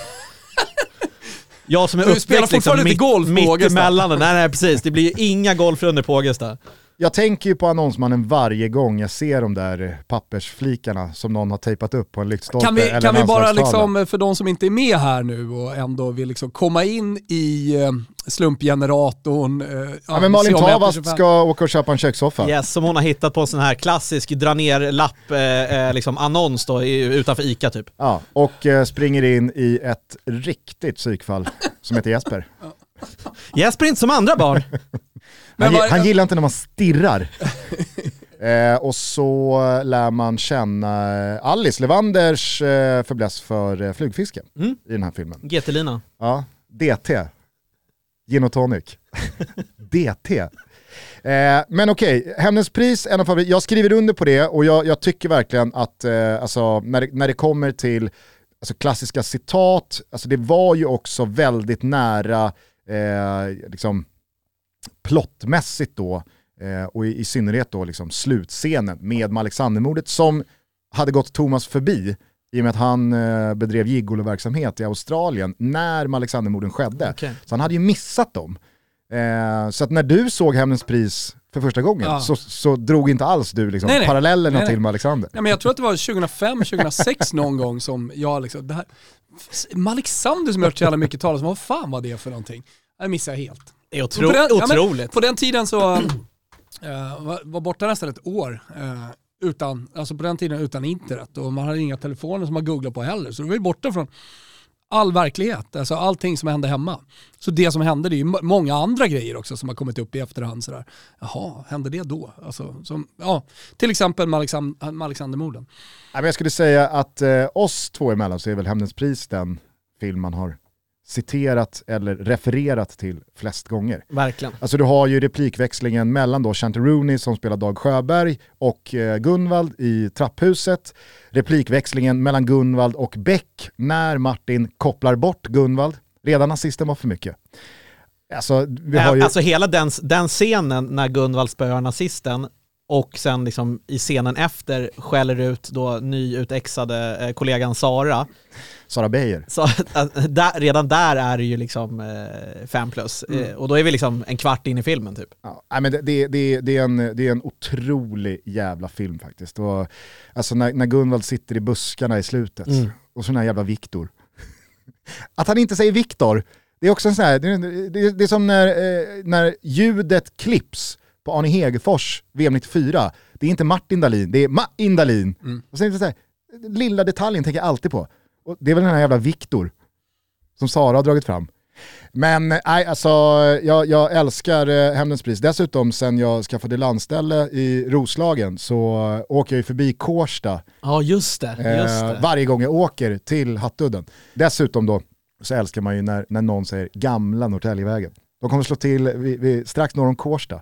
B: Jag som är uppväxt liksom, mitt,
C: inte golf
B: mitt emellan. Nej, nej precis, det blir ju inga golfrundor på Ågesta.
A: Jag tänker ju på annonsmannen varje gång jag ser de där pappersflikarna som någon har tejpat upp på en lyktstolpe
C: Kan vi,
A: eller
C: kan vi bara liksom, för de som inte är med här nu och ändå vill liksom komma in i eh, slumpgeneratorn. eh,
A: Ja, men Malin Tavast ska åka och köpa en kökssoffa.
B: Yes, som hon har hittat på en sån här klassisk dra ner-lapp, eh, eh, liksom annons då, utanför ICA typ.
A: Ja, och eh, springer in i ett riktigt psykfall som heter Jesper.
B: Jesper är inte som andra barn.
A: Han,
C: vad-
A: han gillar inte när man stirrar. eh, och så lär man känna Alice Levanders eh, fäbless för eh, flugfiske
B: Mm.
A: i den här filmen.
B: GT-lina.
A: Ja, DT. Gin och tonic. DT. Eh, men okej, Hämndens pris, en av favorit. Jag skriver under på det och jag, jag tycker verkligen att eh, alltså, när, när det kommer till alltså, klassiska citat, alltså, det var ju också väldigt nära eh, liksom plottmässigt då, eh, och i, i synnerhet då liksom slutscenen med Alexandermordet som hade gått Thomas förbi i och med att han eh, bedrev gigoloverksamhet i Australien när Alexandermorden skedde.
B: Okej.
A: Så han hade ju missat dem. Eh, så att när du såg Hämndens pris för första gången
C: Ja.
A: så, så drog inte alls du liksom
C: Nej, nej.
A: parallellerna
C: Nej, nej.
A: till med Alexander.
C: Ja, men jag tror att det var 2005, 2006 någon gång som jag liksom, det här, Alexander som jag hört så jävla mycket talas om, vad fan var det för någonting? Det missade jag helt.
B: Det är otro,
C: på den- ja,
B: otroligt.
C: På den tiden så eh, var, var borta nästan ett år eh, utan, alltså på den tiden utan internet och man hade inga telefoner som man googlade på heller. Så det var ju borta från all verklighet, alltså allting som hände hemma. Så det som hände, det är ju må- många andra grejer också som har kommit upp i efterhand. Sådär. Jaha, hände det då? Alltså, som, ja, till exempel med, Alexand- med Alexandermorden.
A: Jag skulle säga att eh, oss två emellan så är väl Hämndens pris den film man har citerat eller refererat till flest gånger.
B: Verkligen.
A: Alltså du har ju replikväxlingen mellan då Chantaroni som spelar Dag Sjöberg och eh, Gunvald i trapphuset. Replikväxlingen mellan Gunvald och Beck när Martin kopplar bort Gunvald. Redan nazisten var för mycket. Alltså, vi har ju...
B: Alltså hela den, den scenen när Gunvald spöar nazisten och sen liksom i scenen efter skäller ut då nyutexade eh, kollegan Sara.
A: Sara Beijer.
B: Så där, redan där är det ju liksom eh, fem plus. Eh, och då är vi liksom en kvart in i filmen typ.
A: Ja, men det, det, det, det, är en, det är en otrolig jävla film faktiskt. Och, alltså när, när Gunvald sitter i buskarna i slutet,
B: Mm.
A: och så den här jävla Viktor. Att han inte säger Viktor, det är också en sån här, det, det, är som när, eh, när ljudet klipps på Arne Hegerfors VM 94. Det är inte Martin Dahlin, det är Martin Dahlin. Och sen så här, lilla detaljen tänker jag alltid på. Och det är väl den här jävla Viktor som Sara har dragit fram. Men nej, alltså jag, jag älskar eh, Hämndens pris. Dessutom sen jag skaffade landställe i Roslagen så eh, åker jag ju förbi Kårsta
B: Ja just det, just
A: eh,
B: det.
A: varje gång jag åker till Hattudden. Dessutom då så älskar man ju när, när någon säger gamla Norrtäljevägen. De kommer slå till vid, vid, strax norr om Kårsta,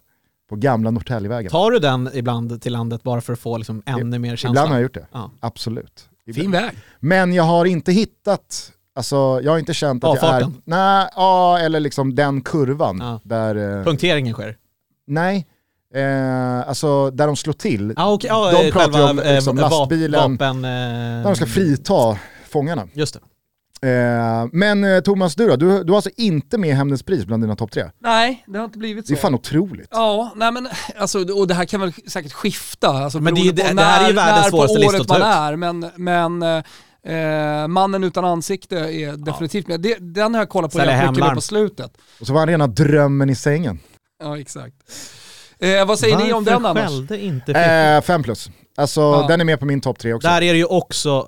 A: på gamla Norrtäljevägen.
B: Tar du den ibland till landet bara för att få liksom ännu mer känsla?
A: Ibland har jag gjort det,
B: Ja.
A: absolut.
C: Fin väg.
A: Men jag har inte hittat, alltså jag har inte känt att jag är,
B: Avfarten?
A: nej, ja, eller liksom den kurvan
B: Ja.
A: där, eh,
B: Punkteringen sker?
A: nej, eh, alltså där de slår till,
B: Ja, okej. Ja,
A: De
B: eh,
A: pratar ju om,
B: eh,
A: liksom,
B: va-
A: lastbilen.
B: Vapen,
A: där
B: eh,
A: de ska frita fångarna.
B: Just det.
A: Eh, men eh, Thomas, du då? Du, du har alltså inte med Hämndens pris bland dina topp tre?
C: Nej, det har inte blivit
A: Det
C: så.
A: är fan otroligt.
C: Ja, nej men alltså, och det här kan väl säkert skifta. Alltså,
B: Men det är ju-
C: beroende på
B: det- det här är ju
C: när-
B: världens
C: när
B: svåraste lista
C: året
B: att ta
C: man
B: ut.
C: är, men, men eh, Mannen utan ansikte är definitivt med. Det, den har jag kollat på jävligt mycket nu på slutet.
A: Och så var han rena drömmen i sängen.
C: Ja, exakt. Eh, vad säger ni om den annars?
B: skällde inte Fiffi?
A: Eh, fem plus. Alltså
C: Ja.
A: den är med på min topp tre också.
B: Där är det ju också,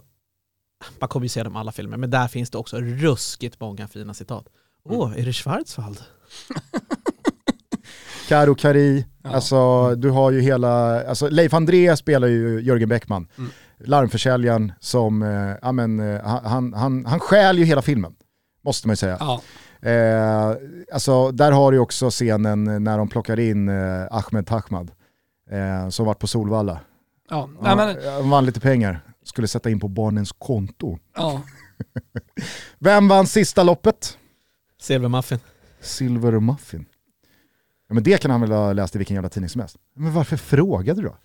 B: man kommer ju se dem alla filmer, men där finns det också ruskigt många fina citat. Åh, är det Schwarzwald?
A: Karo Kari,
C: Ja.
A: alltså du har ju hela, alltså Leif André spelar ju Jörgen Bäckman.
C: Mm.
A: Larmförsäljaren som, eh, ja men eh, han, han, han stjäl ju hela filmen. Måste man ju säga.
C: Ja.
A: Eh, alltså där har du också scenen när de plockar in eh, Ahmed Tahmad. Eh, som varit på Solvalla.
C: Ja.
A: Ja,
C: men,
A: Han vann lite pengar, skulle sätta in på barnens konto.
C: ja.
A: Vem vann sista loppet?
B: Silvermuffin.
A: Silver Muffin. Ja, men det kan han väl ha läst i vilken jävla tidning som helst. Men varför frågade du då?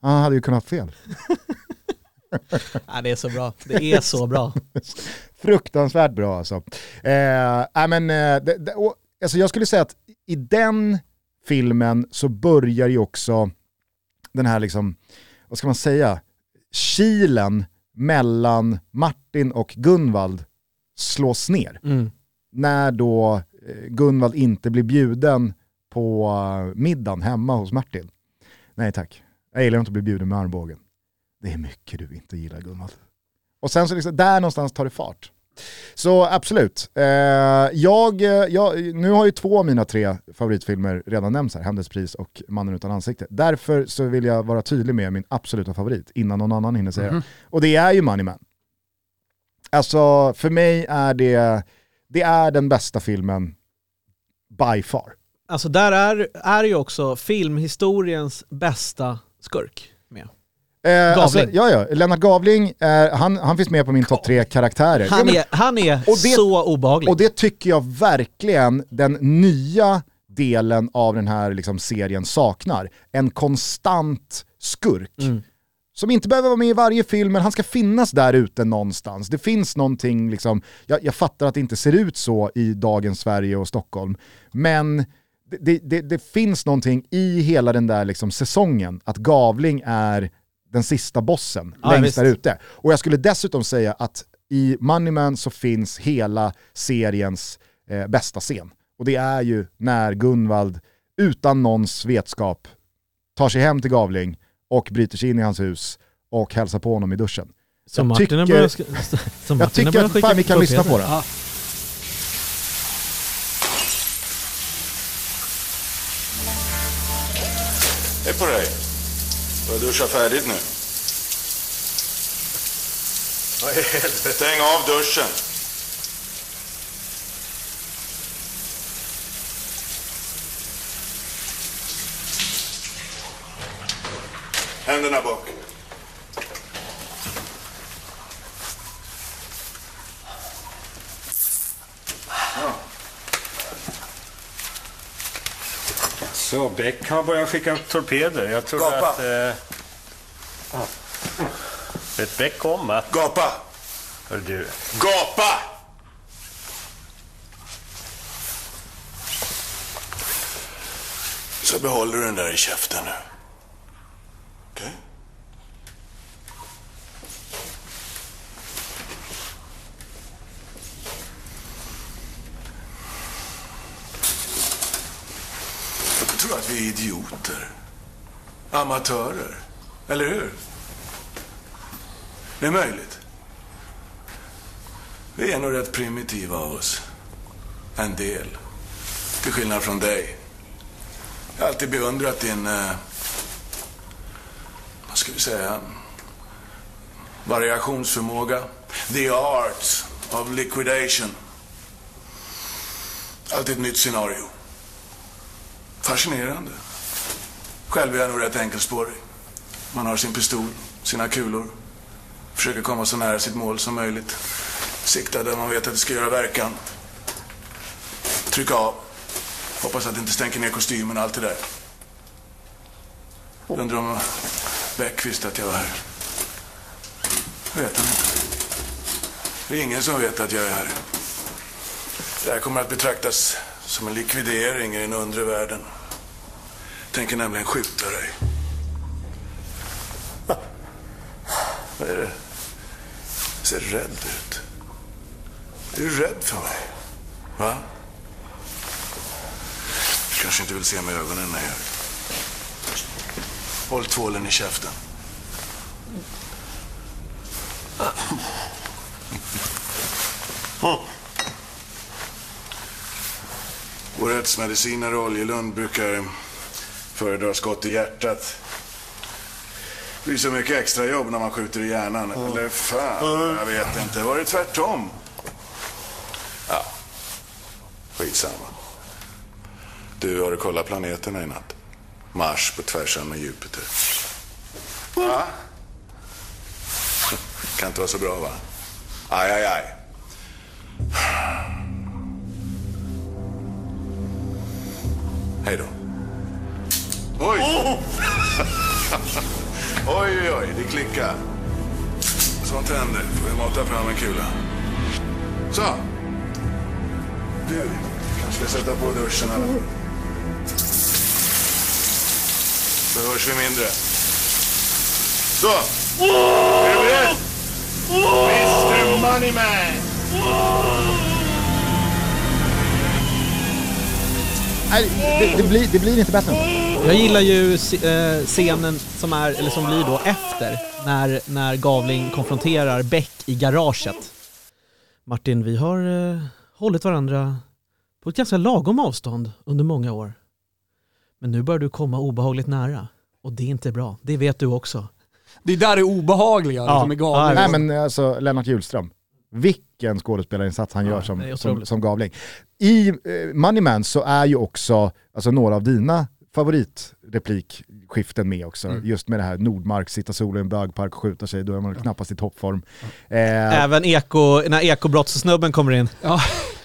A: Han hade ju kunnat ha fel.
B: Ja, det är så bra. Det är så bra.
A: Fruktansvärt bra alltså. Eh, nej, men, eh, det, det, och, alltså jag skulle säga att i den filmen så börjar ju också den här, liksom, vad ska man säga, kilen mellan Martin och Gunvald slås ner.
B: Mm.
A: när då eh, Gunvald inte blir bjuden på eh, middagen hemma hos Martin. Nej tack, jag gillar inte att bli bjuden med armbågen. Det är mycket du inte gillar Gunvald. Och sen så liksom, där någonstans tar det fart. Så absolut. Eh, jag, eh, jag, nu har ju två av mina tre favoritfilmer redan nämnts här, Hämndens pris och Mannen utan ansikte. Därför så vill jag vara tydlig med min absoluta favorit innan någon annan hinner säga det. Och det är ju Money Man. Alltså för mig är det, det är den bästa filmen by far.
B: Alltså där är, är ju också filmhistoriens bästa skurk med.
A: Eh, alltså,
B: Gavling.
A: ja, ja. Lennart Gavling, eh, han, han finns med på min topp tre karaktärer.
B: Han är, han är
A: Och det-
B: så obehaglig.
A: Och det tycker jag verkligen den nya delen av den här liksom, serien saknar. En konstant skurk.
B: Mm.
A: Som inte behöver vara med i varje film, men han ska finnas där ute någonstans. Det finns någonting, liksom, jag, jag fattar att det inte ser ut så i dagens Sverige och Stockholm, men det, det, det, det finns någonting i hela den där liksom, säsongen, att Gavling är den sista bossen
B: Ja,
A: längst
B: visst.
A: där ute. Och jag skulle dessutom säga att i Moneyman så finns hela seriens eh, bästa scen. Och det är ju när Gunvald utan någons vetskap tar sig hem till Gavling och bryter sig in i hans hus och hälsar på honom i duschen.
B: så
A: jag tycker-
B: börjar, som
A: Jag tycker
B: börjar
A: att
B: skicka
A: fan, vi kan lyssna på.
C: Ja.
E: Hej på dig. Du har duschat färdigt nu. Vad i helvete? Stäng av duschen. Händerna bak.
F: Så Beck har börjat skicka torpeder. Jag trodde
E: Gapa.
F: att... Eh, vet Beck om att...
E: Gapa!
F: Hör du,
E: Gapa! Så behåller du den där i käften nu. Okej? Jag tror att vi är idioter. Amatörer. Eller hur? Det är möjligt. Vi är nog rätt primitiva av oss. En del. Till skillnad från dig. Jag har alltid beundrat din... Eh, vad ska vi säga? Variationsförmåga. The art of liquidation. Alltid ett nytt scenario. Fascinerande. Själv är jag nog rätt enkelspårig. Man har sin pistol, sina kulor. Försöker komma så nära sitt mål som möjligt. Sikta där man vet att det ska göra verkan. Trycka av. Hoppas att det inte stänker ner kostymen och allt det där. Undrar om Beck visste att jag var här. Vet han inte. Det är ingen som vet att jag är här. Det här kommer att betraktas som en likvidering i den undre världen. Tänker nämligen skjuta dig. Vad är det? Du ser rädd ut. Är du rädd för mig? Va? Du kanske inte vill se mig i ögonen när jag. Håll tvålen i käften. Vår rättsmedicinare Oljelund brukar föredra skott i hjärtat. Det blir så mycket extra jobb när man skjuter i hjärnan. Eller fan, jag vet inte. Var det tvärtom? Ja, skitsamma. Du, har du kollat planeterna i natt? Mars på tvärsan med Jupiter. Va? Kan inte vara så bra, va? Aj, aj, aj. Hej då. Oj! oj, oj, oj, det klickar. Sånt händer. Får vi mata fram en kula. Så. Du, kanske ska sätta på duschen eller? Så hörs vi mindre. Så. Är du beredd? Mr Moneyman!
A: Nej, det, det, blir, det blir inte bättre än.
B: Jag gillar ju eh, scenen som, är, eller som blir då efter, när, när Gavling konfronterar Beck i garaget. Martin, vi har eh, hållit varandra på ett ganska lagom avstånd under många år. Men nu börjar du komma obehagligt nära. Och det är inte bra. Det vet du också.
C: Det är där det obehagliga
B: Ja.
C: liksom, är galet.
A: Nej men alltså Lennart Hjulström, vilken skådespelarinsats han gör
B: det är
A: som, som, som Gavling. I eh, Moneyman så är ju också alltså, några av dina favoritreplikskiften med också.
C: Mm.
A: Just med det här Nordmark, sitta solo i en bögpark och skjuta sig, då är man knappast i toppform. Eh,
B: Även eko, när ekobrottssnubben kommer in.
C: Ja,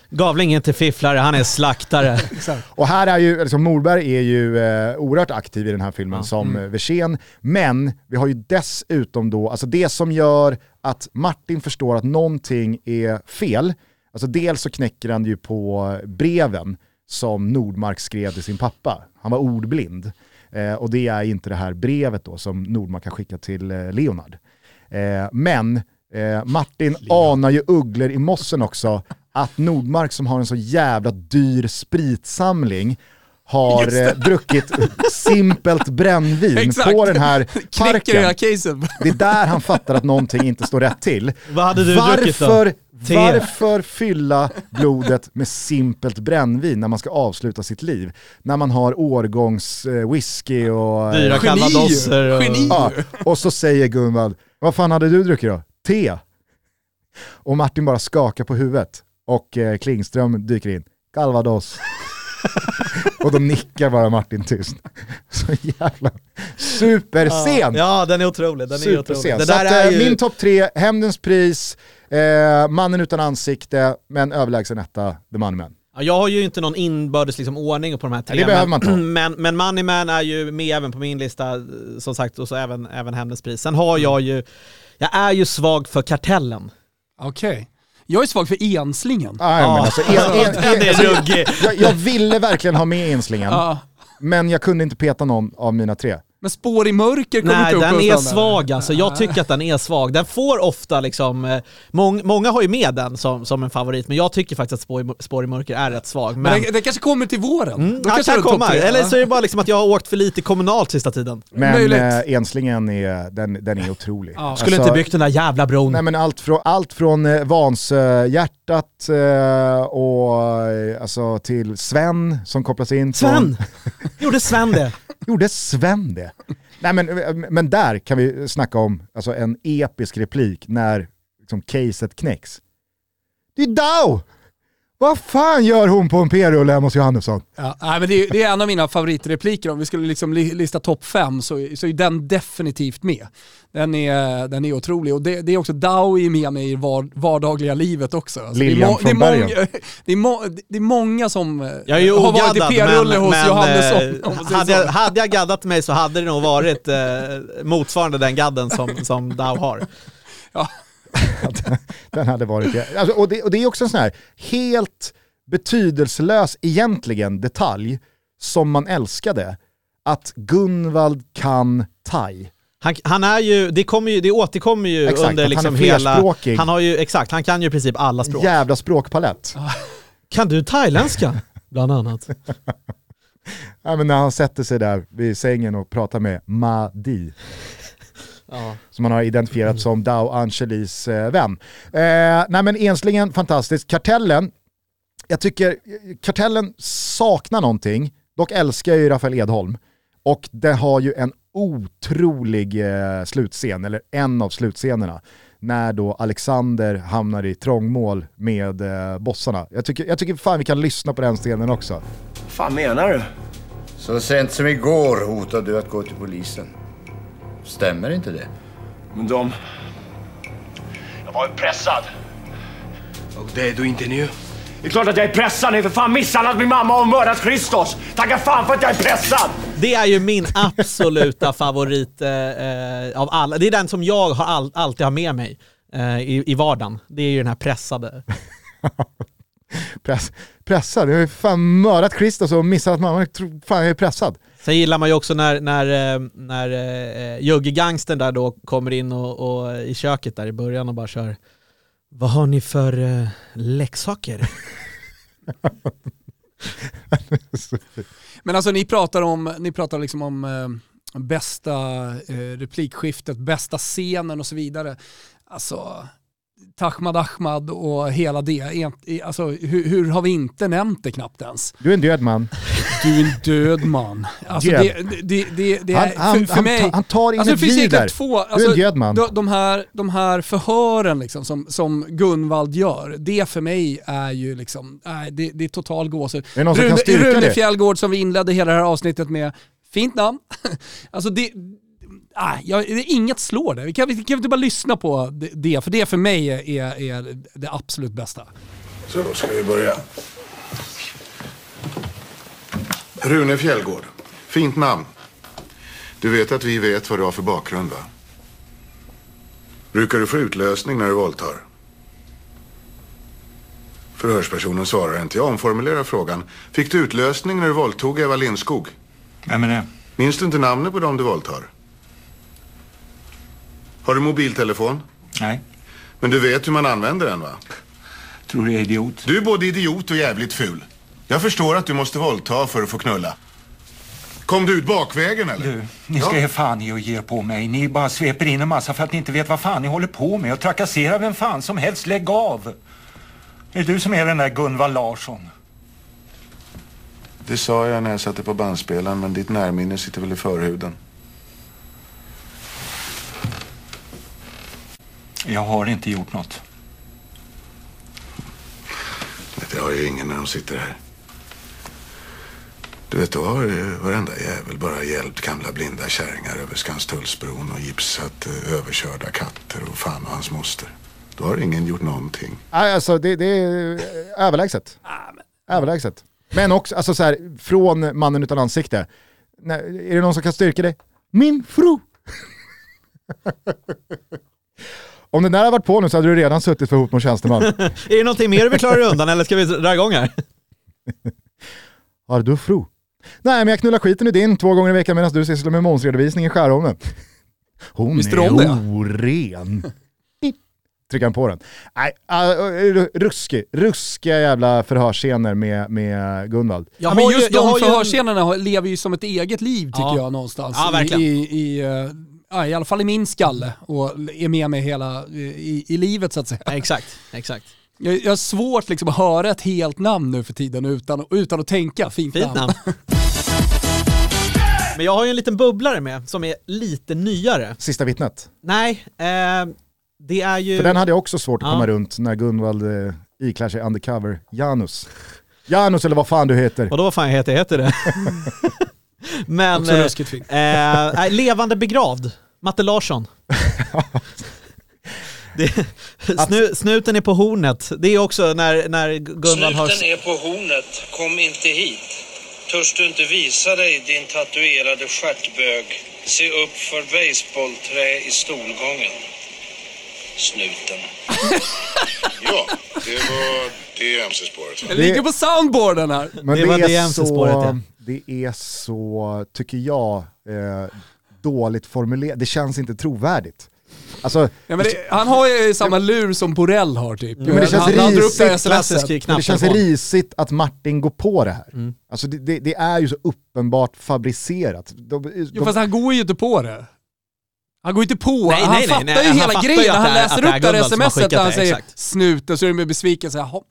B: Gavling är inte fifflare, han är slaktare.
A: Och här är ju, liksom Morberg är ju eh, oerhört aktiv i den här filmen
B: Ja.
A: som mm. Versén, men vi har ju dessutom då, alltså det som gör att Martin förstår att någonting är fel, alltså dels så knäcker han ju på breven som Nordmark skrev till sin pappa. Han var ordblind. Eh, och det är inte det här brevet då som Nordmark har skickat till eh, Leonard. Eh, men eh, Martin anar ju ugglor i mossen också att Nordmark som har en så jävla dyr spritsamling har eh, druckit simpelt brännvin
C: Exakt.
A: på den här parken. Det är där han fattar att någonting inte står rätt till.
B: Vad hade du druckit då?
A: Varför,
B: Te.
A: varför fylla blodet med simpelt brännvin när man ska avsluta sitt liv? När man har årgångs eh, whisky och... eh,
B: Dyra
C: Geni
B: calvadosser och...
C: Geni.
A: Ja, och så säger Gunvald, vad fan hade du druckit då? Te. Och Martin bara skakar på huvudet och eh, Klingström dyker in, calvados. och då nickar bara Martin tyst. Så jävla superscen!
B: Ja, den är otrolig. Den är otrolig.
A: Superscen.
B: Det
A: Så att,
B: är
A: eh,
B: ju...
A: Min topp tre, Hämndens pris, eh, Mannen utan ansikte, men överlägsen etta, The Money Man.
B: Ja, jag har ju inte någon inbördes liksom, ordning på de här tre.
A: Det behöver man inte
B: men, men Money Man är ju med även på min lista, som sagt, och så även, även Hämndens pris. Sen har jag ju, jag är ju svag för Kartellen.
C: Okej. Jag är svag för enslingen.
A: Nej, men alltså, en, en,
B: är
A: en, alltså, jag, jag ville verkligen ha med enslingen, men jag kunde inte peta någon av mina tre.
C: Men spår i mörker kommer
B: Nej,
C: inte upp
B: den
C: hos
B: är svag alltså. Jag tycker att den är svag. Den får ofta liksom, eh, mång, många har ju med den som, som en favorit, men jag tycker faktiskt att Spår i, spår i mörker är rätt svag.
C: Men
B: Men,
C: den, den kanske kommer till våren.
B: mm, kan
C: den topp
B: komma. Eller så är det bara liksom att jag har åkt för lite kommunalt sista tiden.
A: Men
C: Möjligt.
A: eh, enslingen är, den, den är otrolig.
C: Ja.
B: Skulle
A: Alltså,
B: inte byggt den där jävla bron.
A: Nej men allt från, allt från eh, Vansö-hjärtat eh, och alltså till Sven som kopplas in. från-
B: Sven! Gjorde Sven det?
A: Gjorde Sven det? Nej men, men där kan vi snacka om alltså, en episk replik när liksom, caset knäcks. Det är Dow! Vad fan gör hon på en p-rulle hemma hos Johannesson?
C: Ja, nej, men det, är, det är en av mina favoritrepliker. Om vi skulle liksom li- lista topp fem så, så är den definitivt med. Den är, den är otrolig och det, det är också Dow är med mig i var, vardagliga livet också. Alltså,
A: Lilian
C: det, är må, det, är
A: från bergen.
C: många, det, är må, det är många som eh,
B: Jag är ju
C: har varit i p-rulle hos
B: men
C: Johannesson.
B: eh, hade, jag, hade jag gaddat mig så hade det nog varit eh, motsvarande den gadden som, som Dow har.
A: Den hade varit... Alltså, och, det, och det är också en sån här helt betydelselös egentligen detalj som man älskade. Att Gunvald kan thai.
B: Han, han är ju, det, kommer ju, det återkommer ju
A: Exakt, att
B: under
A: han
B: liksom
A: är
B: hela...
A: flerspråkig.
B: Han har ju, exakt, han kan ju i princip alla språk.
A: Jävla språkpalett.
B: Kan du thailändska? Bland annat.
A: Ja, men när han sätter sig där vid sängen och pratar med Mahdi.
B: Ja.
A: som han har identifierat som Dow Angelis eh, vän. Eh, nej men Enslingen, fantastiskt. Kartellen, jag tycker Kartellen saknar någonting, dock älskar jag ju Rafael Edholm. Och det har ju en otrolig eh, slutscen, eller en av slutscenerna, när då Alexander hamnar i trångmål med eh, bossarna. Jag tycker, jag tycker fan vi kan lyssna på den scenen också.
D: fan menar du?
G: Så sent som igår hotade du att gå till polisen. Stämmer inte det?
D: Men de... Jag var ju pressad. Och det är du inte nu? Det är klart att jag är pressad. Ni har för fan misshandlat min mamma och mördat Christos. Tacka fan för att jag är pressad!
B: Det är ju min absoluta favorit eh, eh, av alla. Det är den som jag har all, alltid har med mig eh, i, i vardagen. Det är ju den här pressade.
A: Press, pressad, jag har ju fan mördat Christos och missat att mamma, jag fan jag är pressad.
B: Sen gillar man ju också när, när, eh, när eh, uh, Jugge där då kommer in och, och i köket där i början och bara kör Vad har ni för uh, leksaker?
C: Men alltså ni pratar om, ni pratar liksom om uh, bästa uh, replikskiftet, bästa scenen och så vidare. Alltså, Tahmad Ahmad och hela det. Alltså, hur, hur har vi inte nämnt det knappt ens?
A: Du är en död man.
C: Du är en död man. Alltså,
A: Död.
C: det, det, det, det
A: Han,
C: är,
A: han,
C: för, för
A: han,
C: mig,
A: ta- han tar in
C: Alltså
A: ett liv där.
C: två,
A: Du är
C: alltså,
A: en död man.
C: de, här, de här förhören liksom, som, som Gunvald gör, det för mig är ju liksom, nej, det, det är total gåshud. Rune, Rune? Fjällgård som vi inledde hela det här avsnittet med, fint namn. alltså det, nej, jag, det är inget slår det. Vi kan, vi kan inte bara lyssna på det- för det för mig är, är det absolut bästa.
E: Så, då ska vi börja. Rune Fjällgård. Fint namn. Du vet att vi vet vad du har för bakgrund, va? Brukar du få utlösning när du våldtar? Förhörspersonen svarar inte. Jag omformulerar frågan. Fick du utlösning när du våldtog Eva Lindskog?
F: Vem är det?
E: Minns du inte namnet på dem du våldtar? Har du mobiltelefon?
F: Nej.
E: Men du vet hur man använder den, va?
F: Tror du jag är idiot?
E: Du är både idiot och jävligt ful. Jag förstår att du måste våldta för att få knulla. Kom du ut bakvägen eller?
F: Du, ni ska
E: Ja.
F: ge fan i att ge på mig. Ni bara sveper in en massa för att ni inte vet vad fan ni håller på med och trakasserar vem fan som helst. Lägg av! Är det du som är den där Gunvald Larsson?
E: Det sa jag när jag satte på bandspelaren, men ditt närminne sitter väl i förhuden.
F: Jag har inte gjort något.
E: Det har ju ingen när de sitter här. Du vet, då har ju varenda jävel bara hjälpt gamla blinda kärringar över Skanstullsbron och gipsat eh, överkörda katter och fan och hans moster. Då har ingen gjort någonting.
A: Nej, alltså det, det är eh, överlägset. Överlägset. Men också, alltså så här, från mannen utan ansikte. Nej, är det någon som kan styrka det? Min fru! Om den där hade varit på nu så hade du redan suttit för hot mot tjänsteman.
B: Är det någonting mer du vill klara undan eller ska vi dra igång här?
A: Har du fru? Nej men jag knullar skiten i din två gånger i veckan medan du sysslar med momsredovisning i Skärholmen. Hon
C: Visste
A: är
C: det?
A: oren. Trycker han på den. Nej, uh, ruskig, ruskiga jävla förhörsscener med, med Gunvald.
C: Ja,
B: Jag
C: men
B: har ju-
C: just
B: jag
C: de förhörsscenerna lever ju som ett eget liv tycker
B: Ja.
C: jag någonstans.
B: Ja, verkligen.
C: I, i, eh, ja, I alla fall i min skalle och är med mig hela i, i livet så att säga.
B: Ja, exakt, exakt.
C: Jag, jag har svårt liksom att höra ett helt namn nu för tiden utan, utan att tänka. Fint,
B: Fint namn. Men jag har ju en liten bubblare med som är lite nyare.
A: Sista vittnet.
B: Nej, eh, det är ju...
A: För den hade jag också svårt att
B: Ja.
A: komma runt när Gunvald eh, iklär sig undercover Janus. Janus eller vad fan du heter.
B: Och då vad fan heter, heter det? Men...
C: Också
B: eh,
C: ruskigt fint.
B: eh, levande begravd. Matte Larsson. Det, snu, snuten är på hornet. Det är också när, när Gunvald har...
H: Snuten är på hornet, kom inte hit. Törs du inte visa dig din tatuerade stjärtbög? Se upp för baseballträ i stolgången. Snuten.
E: Ja, det var det MC-spåret.
C: Jag ligger på soundboarden här.
A: Men
B: Det
A: det,
B: var det MC-spåret, ja.
A: Det är så, tycker jag, eh, dåligt formulerat. Det känns inte trovärdigt. Alltså,
C: Ja, men det, han har ju samma lur som Borrell har typ.
A: men det känns
C: han, han det
A: risigt.
B: Klassisk
C: smset.
A: men det känns risigt att Martin går på det här.
B: Mm.
A: Alltså det, det, det är ju så uppenbart fabricerat. De, de,
C: Jo, fast han går ju inte på det. Han går inte på,
B: Nej,
C: han
B: nej,
C: fattar
B: nej,
C: ju
B: han
C: hela
B: fattar
C: grejen. Han
B: det
C: läser
B: det
C: upp det här smset där han
B: det,
C: säger
B: exakt.
C: snut och så är det med besvikelse. Jaha.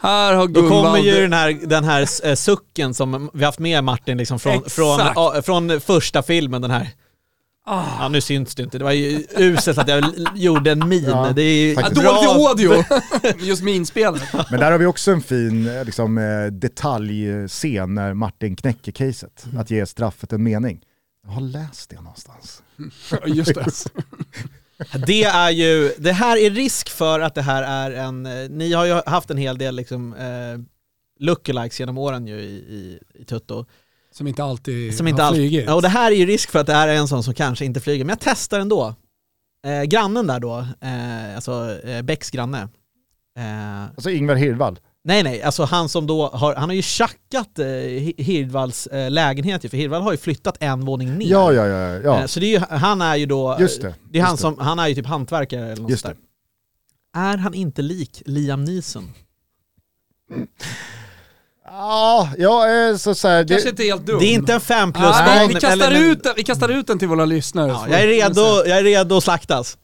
C: Här har
B: Då
C: Gunvald...
B: kommer ju den här, den här eh, sucken som vi haft med Martin liksom från, från, ja, från första filmen, den här.
C: Ah.
B: Ja, nu syns det inte. Det var ju uselt att jag gjorde en min.
A: Ja,
B: det är ju
C: i audio. Just minspelet.
A: Men där har vi också en fin eh, liksom, eh, detaljscen när Martin knäcker caset.
B: Mm.
A: Att ge straffet en mening. Jag har läst det någonstans.
C: Just det.
B: Det är ju, det här är risk för att det här är en, eh, ni har ju haft en hel del liksom eh, lookalikes genom åren ju i, i, i Tutto.
C: Som inte alltid
B: Som inte
C: har
B: alltid,
C: flugit.
B: ja, och det här är ju risk för att det här är en sån som kanske inte flyger, men jag testar ändå. Eh, grannen där då, eh, alltså eh, Becks granne. Eh,
A: Alltså Ingvar Hirvald.
B: Nej nej, alltså han som då har, han har ju tjackat eh, Hi- Hirdvalls eh, lägenhet ju, för Hirdvall har ju flyttat en våning ner.
A: Ja, ja, ja. ja.
B: Eh, så det är ju, han är ju då,
A: Just det,
B: det är han
A: just det.
B: som, han är ju typ hantverkare eller något
A: Just
B: där. Är han inte lik Liam Neeson?
A: Ja, ja eh, så, så här,
C: Kanske
A: det,
C: inte helt dum.
B: Det är inte en fem plus
C: Nej,
B: barn,
C: vi, kastar
B: eller-
C: ut den, vi kastar ut den till våra lyssnare.
B: Ja, jag, är redo, jag är redo att slaktas.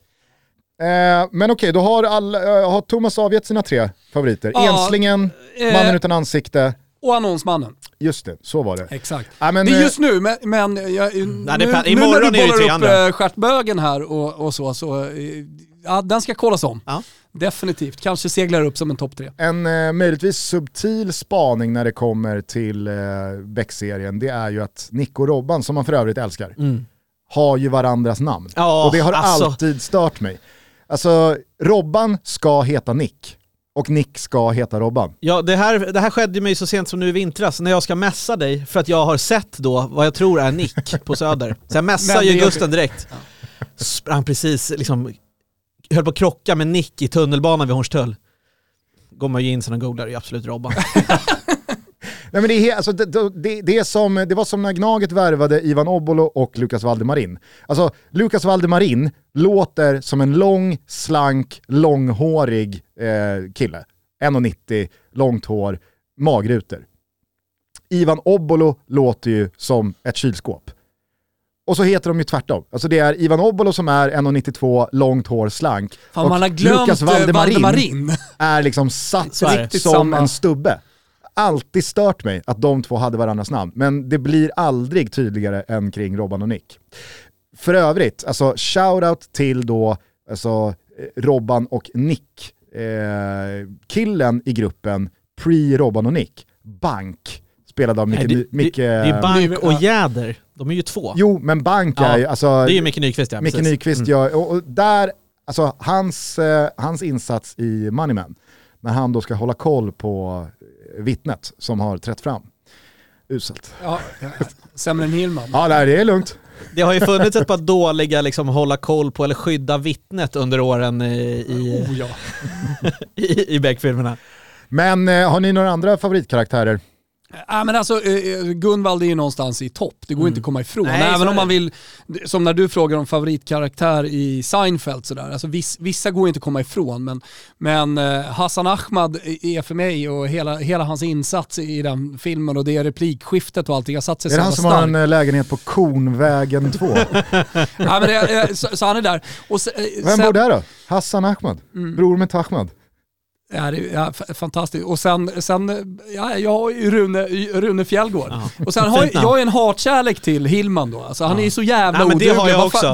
A: Eh, men okej, då har, all, eh, har Thomas avgett sina tre favoriter.
C: Ja,
A: Enslingen,
C: eh,
A: Mannen utan ansikte.
C: Och annonsmannen.
A: Just det, så var det.
C: Exakt.
A: Ja, men,
C: det är
A: eh,
C: just nu, men, men jag, nu,
B: det
C: nu
B: imorgon
C: när
B: är
C: du bollar upp stjärtbögen här och, och så, så ja, den ska kollas om.
B: Ja.
C: Definitivt. Kanske seglar upp som en topp tre.
A: En eh, möjligtvis subtil spaning när det kommer till eh, Beck-serien, det är ju att Nick och Robban, som man för övrigt älskar, har ju varandras namn.
B: Ja,
A: och det har
B: alltså.
A: alltid stört mig. Alltså, Robban ska heta Nick och Nick ska heta Robban.
B: Ja, det här, det här skedde mig så sent som nu i vintras när jag ska mässa dig för att jag har sett då vad jag tror är Nick på Söder. Så jag mässar ju Gusten direkt. Sprang precis, liksom, höll på att krocka med Nick i tunnelbanan vid Hornstull. Går man ju in sen och googlar, det är absolut Robban.
A: Nej, men det, är, alltså, det, det, det, är som, det var som när Gnaget värvade Ivan Obolo och Lukas Valdemarin. Alltså, Lukas Valdemarin låter som en lång, slank, långhårig eh, kille. 1,90, långt hår, magrutor. Ivan Obolo låter ju som ett kylskåp. Och så heter de ju tvärtom. Alltså det är Ivan Obolo som är 1,92, långt hår, slank.
C: Fan,
A: och
C: man har glömt
A: Lukas
C: eh,
A: Valdemarin,
C: Valdemarin.
A: är liksom satt
B: är
A: riktigt
C: Samma.
A: som en stubbe. Alltid stört mig att de två hade varandras namn, men det blir aldrig tydligare än kring Robban och Nick. För övrigt, alltså shoutout till då alltså, Robban och Nick, eh, killen i gruppen pre-Robban och Nick, Bank, spelad av Micke...
B: Nej, det, det,
A: Micke
B: det är Bank och Jäder, de är ju två.
A: Jo, men Bank
B: Ja,
A: är ju, alltså,
B: Det är ju Micke Nyqvist ja,
A: Micke. Nyqvist
B: Mm.
A: gör, och, och där, alltså hans, eh, hans insats i Moneyman, när han då ska hålla koll på vittnet som har trätt fram. Uselt.
C: Ja, sämre än Hillman.
A: Ja, nej, det är lugnt.
B: Det har ju funnits ett par dåliga liksom hålla koll på eller skydda vittnet under åren i, i,
C: Oh, ja.
B: i, i Beck-filmerna.
A: Men eh, har ni några andra favoritkaraktärer?
C: Ja, men alltså, eh, Gunvald är ju någonstans i topp, det går inte att komma ifrån.
B: Nej,
C: Även
B: är
C: om man vill, som när du frågar om favoritkaraktär i Seinfeld sådär, alltså viss, vissa går inte att komma ifrån, men, men eh, Hassan Ahmad är för mig och hela, hela hans insats i den filmen och det replikskiftet och allting har satt sig
A: Är
C: så
A: det han som har
C: starkt.
A: en eh, lägenhet på Kornvägen 2?
C: Ja, men det, eh, så, så han är där. Och se, eh,
A: Vem
C: sen-
A: bor där då? Hassan Ahmad?
C: Mm.
A: Bror med Ahmad?
C: Ja, det, ja, f- fantastiskt. Och sen, sen ja, jag har ju Rune, Rune Fjällgård. Och sen har jag, har en hatkärlek till Hillman då. Alltså, han är ju så jävla
B: Nej,
C: oduglig.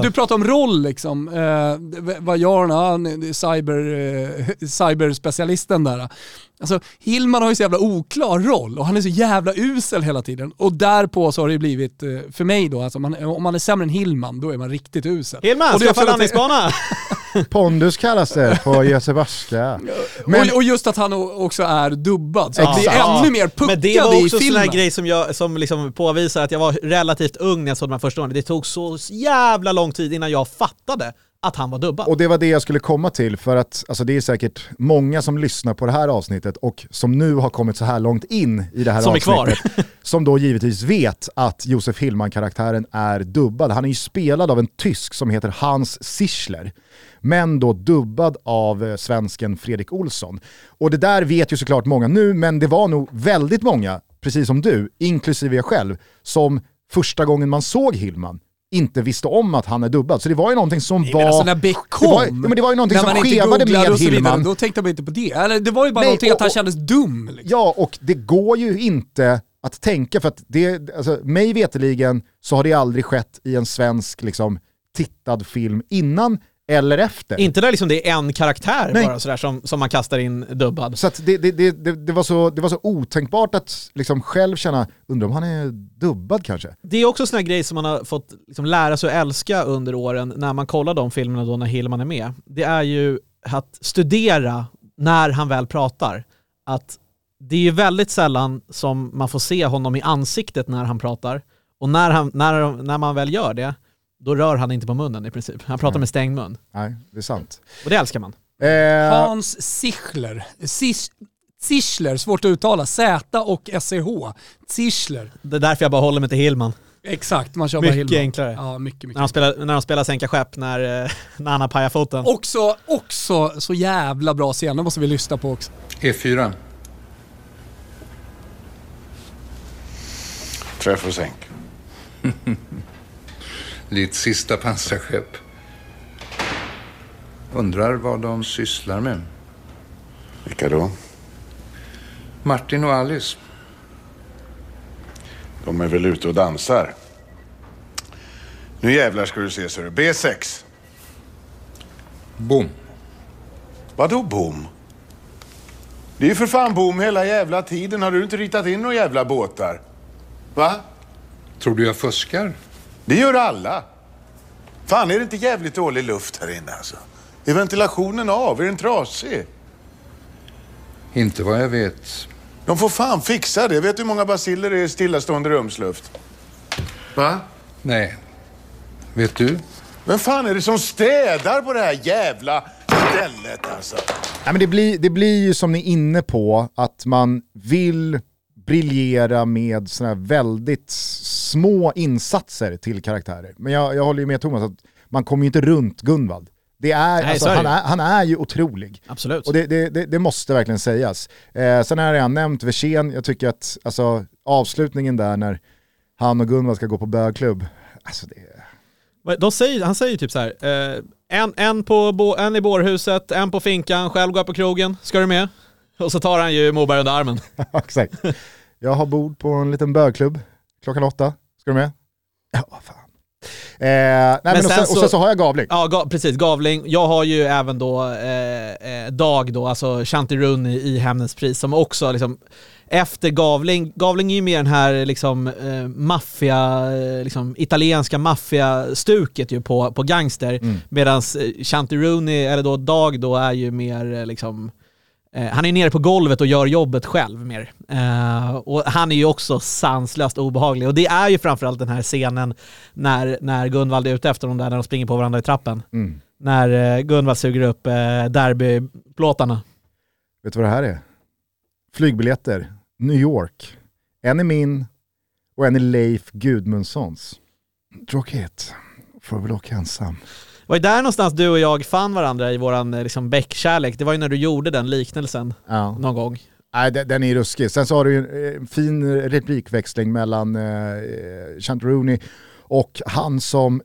C: Du pratar om roll liksom. Eh, vad gör han? Han är cyber, eh, cyberspecialisten där. Alltså Hillman har ju så jävla oklar roll och han är så jävla usel hela tiden. Och därpå så har det ju blivit, eh, för mig då, alltså, man, om man är sämre än Hillman, då är man riktigt usel.
B: Hillman,
C: Och det är
B: skaffa landningsbana!
A: Pondus kallas det på Göteborgska. Men
C: och, och just att han också är dubbad, så att det är
A: Exakt.
C: ännu mer puckad
B: Men det var
C: i
B: också en sån här
C: filmen.
B: grej som, jag, som liksom påvisar att jag var relativt ung när jag såg de här första åren. Det tog så jävla lång tid innan jag fattade att han var dubbad.
A: Och det var det jag skulle komma till för att alltså, det är säkert många som lyssnar på det här avsnittet och som nu har kommit så här långt in i det här
B: Som
A: avsnittet. som då givetvis vet att Josef Hillman-karaktären är dubbad. Han är ju spelad av en tysk som heter Hans Sichler. Men då dubbad av eh, svensken Fredrik Olsson. Och det där vet ju såklart många nu, men det var nog väldigt många, precis som du, inklusive jag själv, som första gången man såg Hillman inte visste om att han är dubbad. Så det var ju någonting som
C: Nej,
A: var...
C: men alltså när Beck kom,
A: det var, ja, men det var ju någonting
C: när
A: som skevade med
C: och så vidare,
A: Hillman.
C: då tänkte man inte på det. Eller det var ju bara
A: Nej,
C: någonting
A: och-
C: att han kändes dum. Liksom.
A: Ja, och det går ju inte att tänka för att det, alltså, mig veteligen så har det aldrig skett i en svensk liksom, tittad film innan eller efter.
B: Inte där liksom det är en karaktär
A: Nej.
B: bara sådär som, som man kastar in dubbad.
A: Så det, det, det, det, det, var så, det var så otänkbart att liksom själv känna, undrar om han är dubbad kanske?
B: Det är också en sån här grej som man har fått liksom lära sig att älska under åren när man kollar de filmerna då när Hillman är med. Det är ju att studera när han väl pratar. Att det är ju väldigt sällan som man får se honom i ansiktet när han pratar. Och när, han, när, när man väl gör det, då rör han inte på munnen i princip. Han pratar
A: Nej.
B: med stängd mun.
A: Nej, det är sant.
B: Och det älskar man.
A: Eh,
C: Hans Sichler. Sis- Sichler, svårt att uttala. Z och SCH. Sichler.
B: Det är därför jag bara håller mig till Hillman.
C: Exakt, man kör bara
B: Mycket
C: Hillman.
B: enklare.
C: Ja, mycket, mycket.
B: När de spelar, när de spelar sänka skepp, när, eh, när han har pajat foten.
C: Också, också så jävla bra scener måste vi lyssna på också.
I: E4.
E: Träff och sänk.
I: Ditt sista pansarskepp.
G: Undrar vad de sysslar med.
E: Vilka då?
G: Martin och Alice.
E: De är väl ute och dansar. Nu jävlar ska du se, du. B6.
G: Bom.
E: Vadå bom? Det är ju för fan bom hela jävla tiden. Har du inte ritat in några jävla båtar? Va?
G: Tror du jag fuskar?
E: Det gör alla. Fan, är det inte jävligt dålig luft här inne alltså? Är ventilationen av? Är den trasig?
G: Inte vad jag vet.
E: De får fan fixa det. Vet du hur många basiller det är i stillastående rumsluft? Va?
G: Nej. Vet du?
E: Vem fan är det som städar på det här jävla stället alltså?
A: Nej, men det, blir, det blir ju som ni är inne på, att man vill briljera med såna här väldigt små insatser till karaktärer. Men jag, jag håller ju med Thomas att man kommer ju inte runt Gunvald. Det är,
B: Nej,
A: alltså, han, är, han är ju otrolig.
B: Absolut.
A: Och det, det, det, det måste verkligen sägas. Eh, sen har jag nämnt Versén, jag tycker att alltså, avslutningen där när han och Gunvald ska gå på bögklubb, alltså det,
B: De säger, han säger typ så här, eh, en, en, på, en i bårhuset, en på finkan, själv går jag på krogen, ska du med? Och så tar han ju Moberg under armen.
A: exakt. Jag har bord på en liten bögklubb klockan åtta, ska du med? Ja, vad fan. Eh, nej, men och, sen, och sen så har jag Gavling.
B: Ja, ga, precis. Gavling. Jag har ju även då eh, eh, Dag då, alltså Shanti Rooney i Hämndens pris som också liksom efter Gavling, Gavling är ju mer den här liksom eh, maffia, eh, liksom italienska maffiastuket ju på, på gangster.
A: Mm.
B: Medan Shanti Rooney, eller då Dag då, är ju mer eh, liksom eh, han är nere på golvet och gör jobbet själv mer. Eh, och han är ju också sanslöst obehaglig. Och det är ju framförallt den här scenen när, när Gunvald är ute efter dem där när de springer på varandra i trappen.
A: Mm.
B: När eh, Gunvald suger upp eh, derbyplåtarna.
A: Vet du vad det här är? Flygbiljetter, New York. En är min och en är Leif Gudmundssons. Tråkigt, får väl åka ensam.
B: Var ju där någonstans du och jag fann varandra i våran eh, liksom, bäckkärlek. Det var ju när du gjorde den liknelsen
A: Ja.
B: någon gång.
A: Nej, den, är ruskig. Sen så har du ju en eh, fin replikväxling mellan eh, Chant Rooney och han som,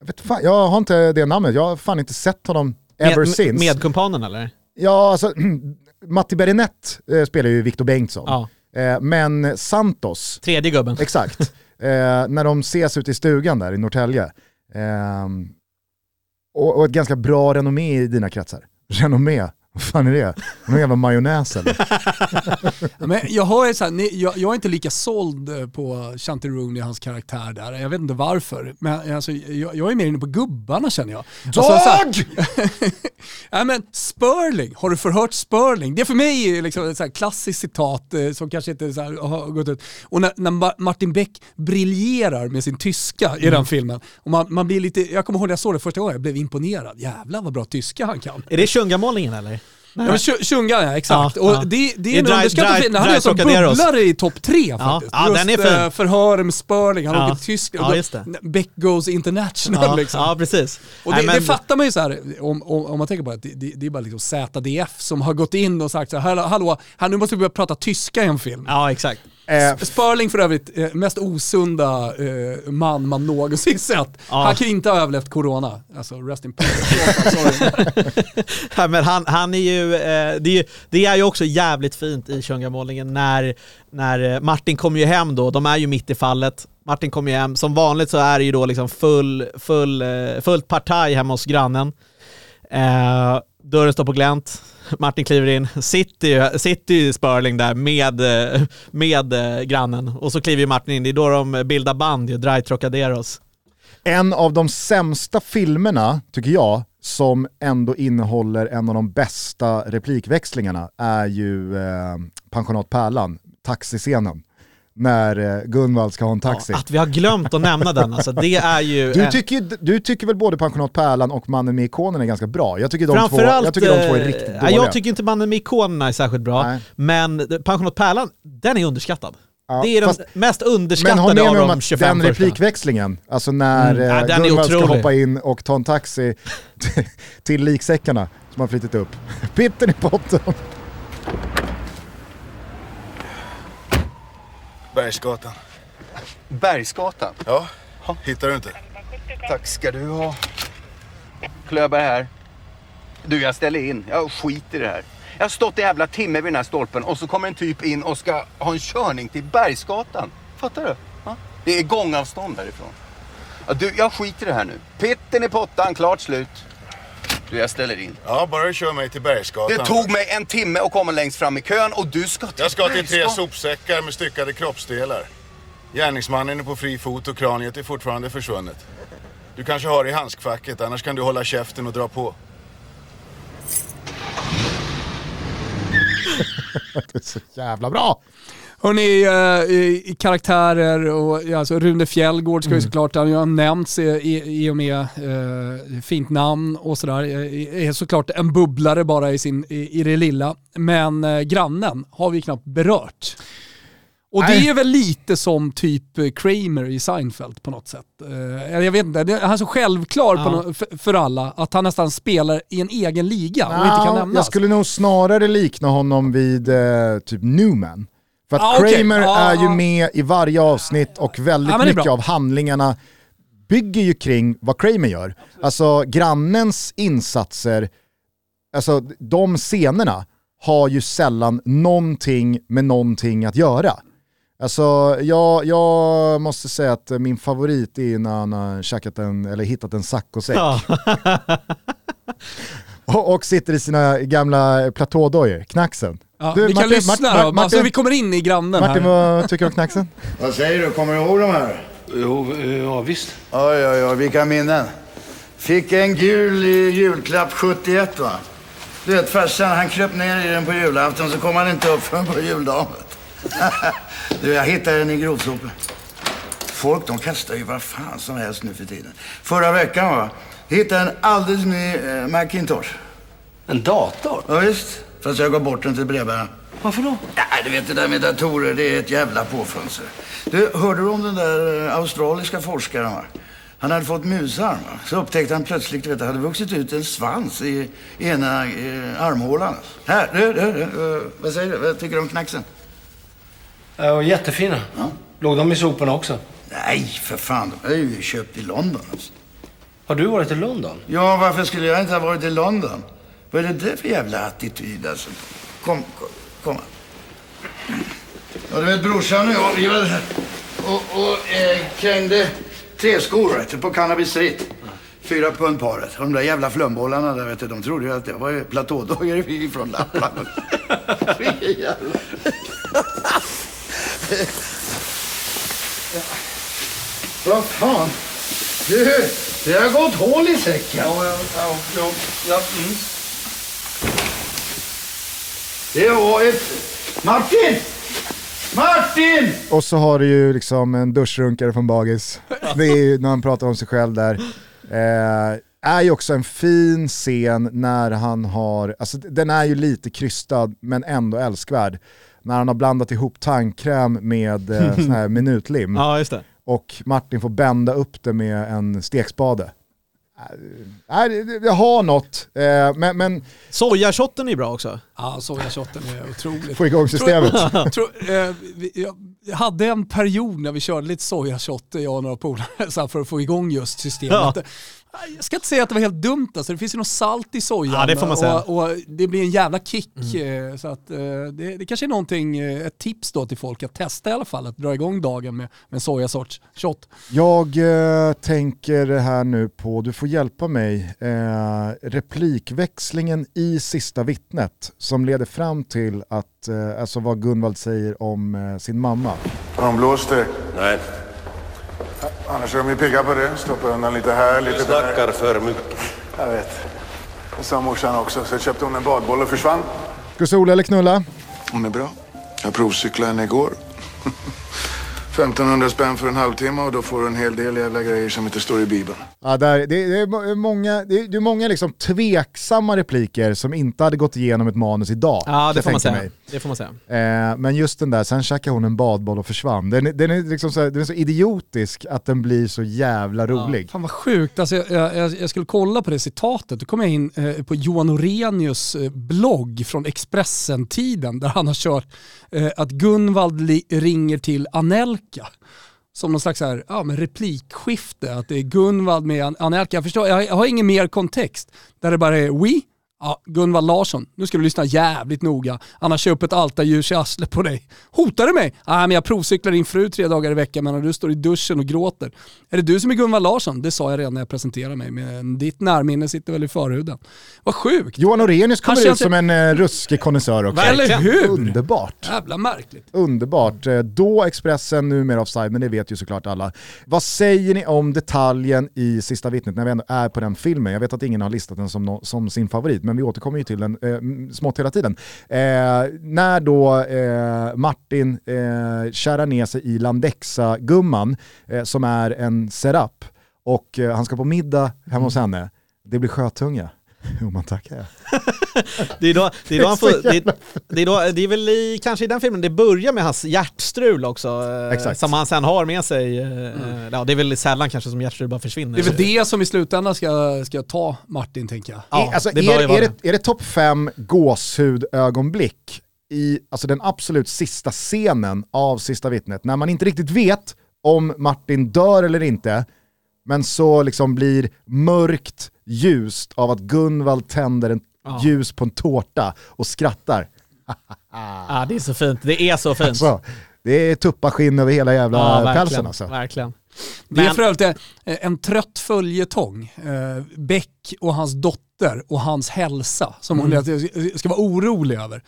A: jag, vet fan, jag har inte det namnet, jag har fan inte sett honom ever
B: Med,
A: since.
B: medkumpanen eller?
A: Ja, alltså Matti Berinett spelar ju Victor Bengtsson.
B: Ja.
A: Men Santos,
B: Tredje gubben.
A: exakt, när de ses ute i stugan där i Norrtälje. Och, och ett ganska bra renommé i dina kretsar. Renommé, vad fan är det? Någon jävla majonnäs eller?
C: Men jag, har ju så här, jag, jag är inte lika såld på Shanti Rooney, hans karaktär där. Jag vet inte varför. Men alltså, jag, jag är mer inne på gubbarna känner jag. Alltså, så här- Nej men Sperling, har du förhört Sperling? Det är för mig liksom ett så här klassiskt citat eh, som kanske inte så här har gått ut. Och när, när Ma- Martin Beck briljerar med sin tyska i den filmen, och man, man blir lite, jag kommer ihåg när jag såg det första gången, jag blev imponerad. Jävlar vad bra tyska han kan.
B: Är det Shungamålningen eller?
C: Ja, men Tju- Tjungan ja, exakt.
B: Ja,
C: och
B: ja.
C: Det, det
B: är
C: en underskattad film. Han är
B: Trocaderos.
C: bubblare i topp tre faktiskt.
B: Ja, den är
C: Just,
B: fin.
C: eh, förhör med Sperling, han
B: Ja.
C: åker till Tyskland.
B: Ja, just.
C: Beck goes international
B: Ja,
C: liksom.
B: ja precis.
C: Och
B: Nej,
C: det,
B: men-
C: det fattar man ju så här, om, om, om man tänker på det, det, det, det är bara liksom ZDF som har gått in och sagt så här, hallå, hallå här nu måste vi börja prata tyska i en film.
B: Ja, exakt.
A: Eh,
C: Sperling för övrigt, eh, mest osunda eh, man man någonsin sett.
B: Ja.
C: Han kan inte ha överlevt corona. Alltså rest in peace.
B: Ja, men han, han är ju, eh, det, är ju, det är ju också jävligt fint i Shungamålningen när, när Martin kommer ju hem då, de är ju mitt i fallet. Martin kommer ju hem, som vanligt så är det ju då liksom full, full, fullt partaj hemma hos grannen. Eh, dörren står på glänt, Martin kliver in, sitter ju, sitter ju Sperling där med, med eh, grannen och så kliver ju Martin in, det är då de bildar band ju, Dry Trocaderos.
A: En av de sämsta filmerna, tycker jag, som ändå innehåller en av de bästa replikväxlingarna är ju eh, Pensionat Pärlan, taxiscenen. När eh, Gunvald ska ha en taxi.
B: Att vi har glömt att nämna den, alltså det är ju...
A: Du tycker, du tycker väl både Pensionat Pärlan och Mannen med ikonen är ganska bra? Jag tycker de, två, jag tycker de två är
B: eh,
A: riktigt
B: ja,
A: dåliga.
B: Jag tycker inte Mannen med ikonerna är särskilt bra,
A: Nej.
B: men Pensionat Pärlan, den är underskattad.
A: Ja,
B: det är
A: fast-
B: den mest
A: Men
B: underskattade
A: håll med
B: av
A: om
B: de
A: att
B: 25
A: den
B: första.
A: replikväxlingen, alltså när
B: Mm. Ja,
A: eh,
B: är
A: Gunvald ska hoppa in och ta en taxi till- liksäckarna som har flyttat upp. Pitten i potten.
E: Bergsgatan.
I: Bergsgatan.
E: Ja, hittar du inte?
I: Tack ska du ha. Klöberg här. Du, jag ställer in. Jag skiter i det här. Jag har stått en jävla timme vid den här stolpen och så kommer en typ in och ska ha en körning till Bergsgatan. Fattar du? Det är gångavstånd därifrån. Ja, du, jag skiter i det här nu. Pitten i pottan, klart slut. Du, jag ställer in.
J: Ja, bara du kör mig till Bergsgatan.
I: Det tog mig en timme att komma längst fram i kön och du ska till
J: Jag ska till tre
I: Bergsgatan.
J: sopsäckar med styckade kroppsdelar. Gärningsmannen är på fri fot och kraniet är fortfarande försvunnet. Du kanske har det i handskfacket, annars kan du hålla käften och dra på.
A: Det är så jävla bra!
C: Hörni, eh, karaktärer och ja, alltså Rune Fjällgård ska ju såklart, han har nämnts i, i, i och med eh, fint namn och sådär. Eh, Är såklart en bubblare bara i, sin, i, i det lilla. Men eh, grannen har vi knappt berört. Och det är väl lite som typ Kramer i Seinfeld på något sätt. Eh, jag vet inte, han är så självklar
B: Ja.
C: nå- för, för alla att han nästan spelar i en egen liga och inte kan
A: Ja,
C: nämnas.
A: jag skulle nog snarare likna honom vid eh, typ Newman. För att
C: Ah, okej.
A: Kramer
C: Ja,
A: är ju
C: ja.
A: med i varje avsnitt och väldigt
C: är
A: mycket av handlingarna bygger ju kring vad Kramer gör. Alltså grannens insatser, alltså de scenerna har ju sällan någonting med någonting att göra. Alltså jag, jag måste säga att min favorit är när han har käkat en, eller hittat en saccosäck.
B: Ja.
A: Och, och sitter i sina gamla platådojor, knaxen.
C: Ja,
A: Du,
C: vi kan
A: Martin,
C: lyssna
A: Martin,
C: då,
A: Martin,
C: alltså, vi kommer in i grannen
A: Martin,
C: här.
A: vad tycker du om knaxen?
J: Vad säger du, kommer du ihåg de här?
K: Jo, ja visst.
J: Oj, oj, oj, vilka minnen. Fick en gul i julklapp 71 va? Du vet farsan, han kröp ner i den på julafton så kom han inte upp förrän på juldagen. du, jag hittade den i grovsopen. Folk de kastar ju vad fan som helst nu för tiden. Förra veckan va, hittade en alldeles ny eh, Macintosh.
K: En dator?
J: Ja, visst. Fast jag gav bort den till brevbäraren.
K: Varför då?
J: Ja, du vet det där med datorer, det är ett jävla påfunser. Du, hörde du om den där eh, australiska forskaren? Va? Han hade fått musarm. Va? Så upptäckte han plötsligt, vet, det hade vuxit ut en svans i ena eh, armhålan. Här, du, du, du, eh, vad säger du? Vad tycker du om knaxen?
K: Ja, jättefina. Låg de i soporna också?
J: Nej, för fan. De är ju köpt i London. Alltså.
K: Har du varit i London?
J: Ja, varför skulle jag inte ha varit i London? Vad är det där för jävla attityd alltså? Kom, kom, kom. Ja, du vet brorsan och jag, vi var där och, och eh, krängde träskor vet du, på Cannabis Street. Fyra pund paret. Och de där jävla flumbollarna där vet du, de trodde ju att det var platådagar ifrån Lappland. Vilken jävla... Vad fan? Du, det har gått hål i säcken.
K: Ja, ja, ja. ja, ja mm.
J: Det var ett... Martin! Martin!
A: Och så har du ju liksom en duschrunkare från Bagis. Det är ju när han pratar om sig själv där. Eh, är ju också en fin scen när han har, alltså den är ju lite krystad men ändå älskvärd. När han har blandat ihop tandkräm med eh, sån här minutlim.
B: ja, just det.
A: Och Martin får bända upp det med en stekspade. Nej, det- det- jag har något, eh, men, men
B: Sojachotten är bra också.
C: Ja, sojachotten är otroligt.
A: få igång systemet.
C: Eh, jag hade en period när vi körde lite sojashot, jag och några polare, för att få igång just systemet.
B: Ja.
C: Jag ska inte säga att det var helt dumt, alltså. det finns ju något salt i sojan
B: Ja, det får man säga.
C: Och, och det blir en jävla kick. eh, Så att, eh, det, det kanske är någonting, eh, ett tips då till folk att testa i alla fall, att dra igång dagen med, med en sojasorts shot.
A: Jag eh, tänker här nu på, du får hjälpa mig, eh, replikväxlingen i sista vittnet som leder fram till att, eh, alltså vad Gunvald säger om eh, sin mamma.
J: Har de blåst dig?
E: Nej,
J: Annars är de ju pigga på det. Stoppa undan lite här,
E: du
J: lite där.
E: snackar för mycket.
J: Jag vet. Det sa morsan också. Så köpte hon en badboll och försvann.
A: Ska du sola eller knulla?
J: Hon är bra. Jag provcyklade henne igår. 1500 spänn för en halvtimme och då får du en hel del jävla grejer som inte står i Bibeln.
A: Ja, där, det, det, är må- många, det, är, det är många liksom tveksamma repliker som inte hade gått igenom ett manus idag.
B: Ja, det får man säga. Det får man säga.
A: Eh, men just den där, sen käkade hon en badboll och försvann. Den, är- den, är, liksom så, här- den är så idiotisk att den blir så jävla rolig.
C: Fan vad sjukt, alltså, jag, jag, jag skulle kolla på det citatet, då kom jag in eh, på Johan Orenius eh, blogg från Expressen-tiden där han har kört eh, att Gunvald li- ringer till Anelka. Som någon slags här, ja, men replikskifte, att det är Gunvald med Anelka. Jag, förstår, jag, har ingen mer kontext. Där det bara är we. Ja, Gunvald Larsson, nu ska du lyssna jävligt noga, annars kör jag upp ett altarljus i arslet på dig. Hotar du mig? Nej, men jag provcyklar din fru tre dagar i veckan medan du står i duschen och gråter. Är det du som är Gunvald Larsson? Det sa jag redan när jag presenterade mig, men ditt närminne sitter väl i förhuden. Vad sjukt.
A: Johan Orenius kommer ut som en uh, ruskig konnässör också.
C: Eller hur?
A: Underbart.
C: Jävla märkligt.
A: Underbart. Eh, Då Expressen, numera offside, men det vet ju såklart alla. Vad säger ni om detaljen i Sista vittnet när vi ändå är på den filmen? Jag vet att ingen har listat den som, nå- som sin favorit, men vi återkommer ju till den eh, smått hela tiden. Eh, när då eh, Martin eh, kärar ner sig i Landexa-gumman, eh, som är en setup, och eh, han ska på middag hemma hos henne. Det blir sjötunga. Jo man tackar jag.
B: Det är, då, det, är då han
A: Det är så
B: får, det, det, är då, det är väl i, kanske i den filmen det börjar med hans hjärtstrul också. eh,
A: Exakt.
B: Som han sen har med sig. eh, Ja, det är väl sällan kanske som hjärtstrul bara försvinner.
C: Det är väl det som i slutändan ska, ska ta Martin tänker jag.
B: Ja,
A: är, alltså,
B: det
A: är, är, det, är det topp fem gåshudögonblick i alltså den absolut sista scenen av Sista vittnet, när man inte riktigt vet om Martin dör eller inte, men så liksom blir mörkt ljust av att Gunvald tänder en
B: Ja.
A: ljus på en tårta och skrattar.
B: Ja, det är så fint. Det är så fint.
A: Alltså, det är tuppaskinn över hela jävla
B: ja,
A: pälsen
B: verkligen.
A: alltså.
B: verkligen.
C: Det är för övrigt en, en trött följetong. Eh, Beck och hans dotter och hans hälsa som hon
B: Mm.
C: ska vara orolig över.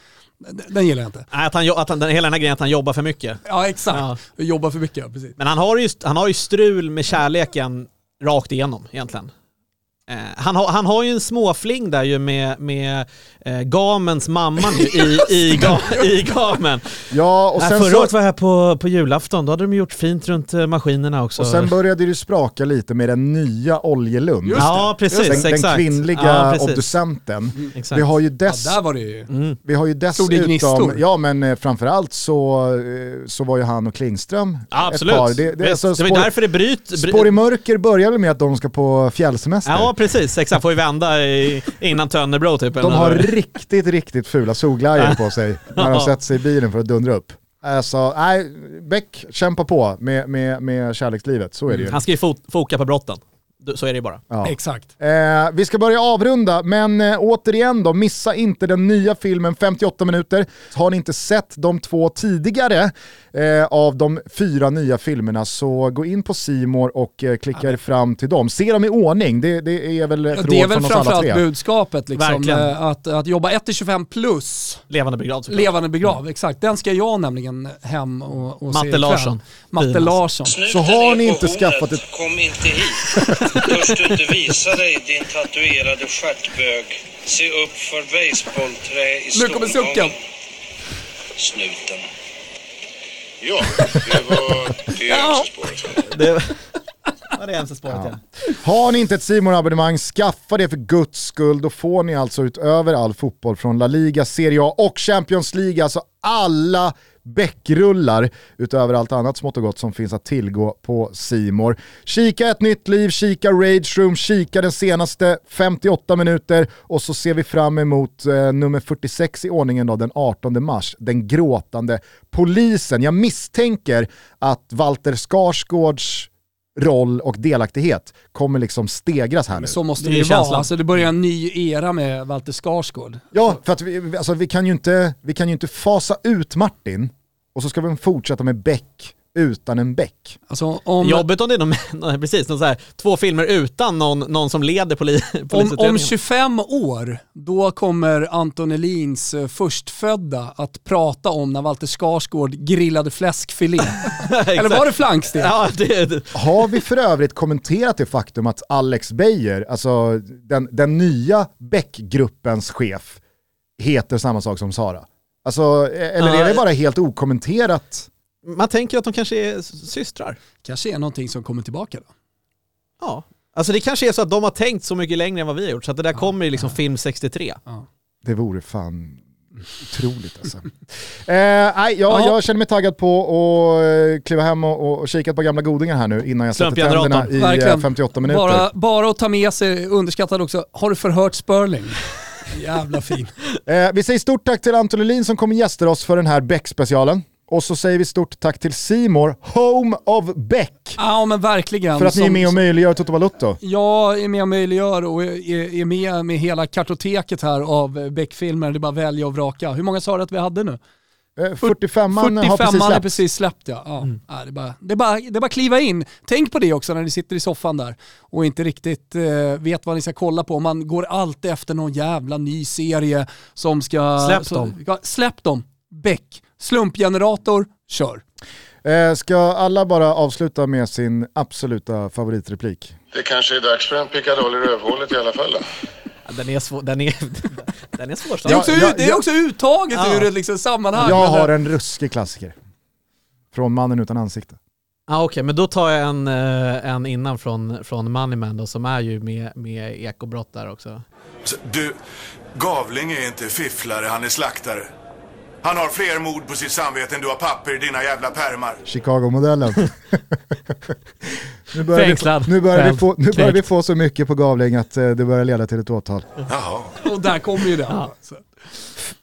C: Den, gillar jag inte.
B: Nej, Att han, att han, den, hela den här grejen att han jobbar för mycket.
C: Ja exakt,
B: Ja.
C: jobbar för mycket, precis.
B: Men han har, ju, han har ju strul med kärleken rakt igenom egentligen. Eh, han, har, han har ju en småfling där ju med, med eh, Gamens mamma nu i, i, ga, i Gamen.
A: Ja, och
B: Nej,
A: sen,
B: förra
A: så,
B: året var jag här på, på julafton, då hade de gjort fint runt eh, maskinerna också.
A: och sen började det spraka lite med den nya Oljelund.
C: Just
B: ja, precis.
A: Den, den
B: exakt.
A: kvinnliga
B: ja, precis.
A: obducenten.
B: Exakt.
A: Vi har ju
C: Ja,
A: dess
C: där var det ju.
B: Mm.
A: Vi har ju dessutom, ja men eh, framförallt så, eh, så var ju han och Klingström
B: Ja,
A: ett
B: absolut.
A: par. Det, det, alltså
B: det var
A: spår,
B: därför det bryt... bry-
A: spår i mörker börjar väl med att de ska på fjällsemester.
B: Ja, precis. Exakt. Får ju vända i, innan Tönnebro typ.
A: de har riktigt, riktigt fula solglajjor på sig när de
B: Ja.
A: sätter sig i bilen för att dundra upp. Alltså, nej, Beck kämpa på med, med, med kärlekslivet, så är det ju.
B: Han ska ju fo foka på brotten. Så är det bara.
A: Ja.
C: Exakt.
A: Eh, vi ska börja avrunda, men eh, återigen då, missa inte den nya filmen 58 minuter. Har ni inte sett de två tidigare eh, av de fyra nya filmerna så gå in på Simor och eh, klicka er fram till dem. Se dem i ordning, det, det är väl ett råd
C: det är väl
A: från oss alla
C: framförallt
A: tre.
C: budskapet liksom.
B: Verkligen.
C: eh, Att, att jobba 1-25 plus
B: Levande begravd såklart.
C: levande begrav, exakt. Den ska jag nämligen hem och, och se
B: Matte
C: ikväll.
B: Larsson.
C: Matte. Larsson.
A: Så har ni inte skaffat ett...
H: Kom inte hit. Törs du inte visa dig din tatuerade stjärtbög. Se upp för baseballträ i
C: Nu kommer sucken.
H: Snuten.
E: Ja, det var det
C: Ja.
E: spåret.
B: Det det ja.
A: Har ni inte ett simor abonnemang skaffa det för guds skull. Då får ni alltså utöver all fotboll från La Liga, Serie A och Champions League, alltså alla bäckrullar utöver allt annat smått och gott som finns att tillgå på Simor. Kika ett nytt liv, kika Rage Room, kika den senaste 58 minuter och så ser vi fram emot eh, nummer 46 i ordningen då, den 18 mars, den gråtande polisen. Jag misstänker att Walter Skarsgårds roll och delaktighet kommer liksom stegras här nu.
C: Så måste
B: Det
C: ju vara. Alltså det börjar en ny era med Walter Skarsgård.
A: Ja, för att vi, alltså, vi, kan ju inte, vi kan ju inte fasa ut Martin och så ska vi fortsätta med Beck utan en Beck.
C: Alltså om,
B: Jobbigt om det är någon, precis, någon så här, två filmer utan någon, någon som leder poli,
C: om,
B: polisutredningen.
C: om 25 år, då kommer Anton Elins eh, förstfödda att prata om när Walter Skarsgård grillade fläskfilé. Eller var det flankstek?
B: Ja, det, det,
A: Har vi för övrigt kommenterat det faktum att Alex Beijer, alltså den, den nya Beck-gruppens chef, heter samma sak som Sara? Alltså, eller är det bara helt okommenterat?
B: Man tänker att de kanske är systrar.
C: Kanske är någonting som kommer tillbaka då.
B: Ja. Alltså det kanske är så att de har tänkt så mycket längre än vad vi har gjort, så att det där kommer i liksom film 63.
A: Det vore fan otroligt alltså. eh, nej, jag,
C: Ja.
A: jag känner mig taggad på att eh, kliva hem och, och, och kika par gamla godingar här nu innan jag sätter tänderna i eh,
C: Verkligen.
A: 58 minuter.
C: Bara, bara att ta med sig, underskattad också, har du förhört Sperling? Jävla fin.
A: Eh, vi säger stort tack till Anton Lelin som kommer gäster oss för den här Beck-specialen. Och så säger vi stort tack till Simor Home of Beck.
C: Ja men verkligen.
A: För att ni är med och möjliggör Toto Balutto.
C: Jag är med och möjliggör och är, är med med hela kartoteket här av Beck-filmer. Det är bara att välja och vraka. Hur många sa du att vi hade nu?
A: Eh, 45 man har
C: 45
A: precis släppts.
C: precis släppt ja. ja. ja det, är bara, det, är bara, det är bara att kliva in. Tänk på det också när ni sitter i soffan där och inte riktigt eh, vet vad ni ska kolla på. Man går alltid efter någon jävla ny serie som ska...
B: Släpp
C: så,
B: dem.
C: Ja, släpp dem. Beck. Slumpgenerator, kör.
A: Eh, ska alla bara avsluta med sin absoluta favoritreplik?
E: Det kanske är dags för en pickadoll i rövhålet i alla fall då.
B: Ja, Den är, svår, den är, den är svår.
C: Det är också,
A: Ja,
C: det är också uttaget
B: Ja.
C: ur ett liksom sammanhang.
A: Jag har
C: det-
A: en ruskig klassiker. Från Mannen utan ansikte.
B: Ja, Okej, men då tar jag en, eh, en innan från, från Moneyman då, som är ju med, med ekobrott där också.
E: Så, Du, Gavling är inte fifflare, han är slaktare. Han har fler mord på sitt samvete än du har papper i dina jävla pärmar.
A: Chicago-modellen. nu börjar, vi få,
B: Fängslad.
A: nu, börjar vi få, nu börjar vi få så mycket på Gavling att eh, det börjar leda till ett åtal.
E: Jaha.
C: Och där kommer ju det. Så.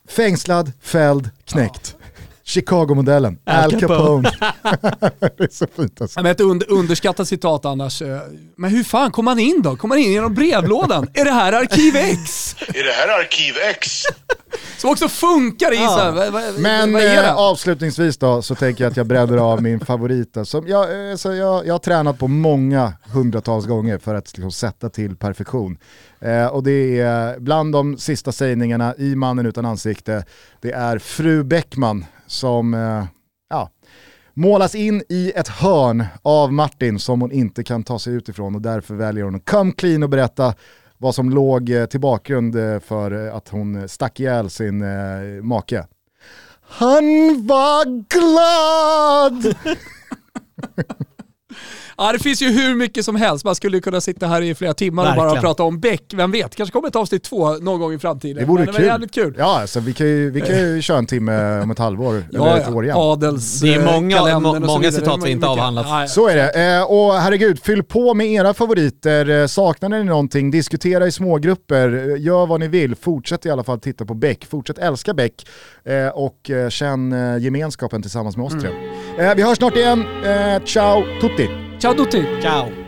A: Fängslad, fälld, knäckt. Chicago-modellen. Al Capone. det är så fint alltså.
C: Ja, men Ett under, underskattat citat annars. eh, Men hur fan kom han in då? Kom han in genom brevlådan? är det här Arkiv X?
E: Är det här Arkiv X?
C: Som också funkar i så här, vad, vad,
A: Men
C: vad är det?
A: eh, avslutningsvis då så tänker jag att jag bränner av min favorita. Som jag, eh, så jag, jag har tränat på många hundratals gånger för att liksom, sätta till perfektion. Eh, och det är bland de sista sägningarna i Mannen utan ansikte, det är fru Bäckman som eh, ja, målas in i ett hörn av Martin som hon inte kan ta sig utifrån och därför väljer hon att come clean och berätta vad som låg eh, till bakgrund eh, för eh, att hon stack ihjäl sin make. Han var glad!
C: Ja, det finns ju hur mycket som helst. Man skulle kunna sitta här i flera timmar och bara
B: Verkligen.
C: prata om Beck. Vem vet, kanske kommer ett avsnitt två någon gång i framtiden.
A: Det vore
C: Men det
A: kul.
C: jävligt kul.
A: Ja, alltså, vi kan ju, vi kan ju köra en timme om ett halvår, eller
C: Ja,
A: ett år igen.
C: Adels,
B: Det är
C: eh,
B: många-
C: kalendern
B: må- många citat vi inte
C: mycket.
B: avhandlat.
C: Ja, ja.
A: Så är det. Eh, och herregud, fyll på med era favoriter. Eh, saknar ni någonting, diskutera i smågrupper. Eh, Gör vad ni vill. Fortsätt i alla fall titta på Beck. Fortsätt älska Beck. Eh, och eh, känn eh, gemenskapen tillsammans med oss tre. Eh, vi hörs snart igen. Eh, ciao tutti!
C: Ciao tutti!
B: Ciao!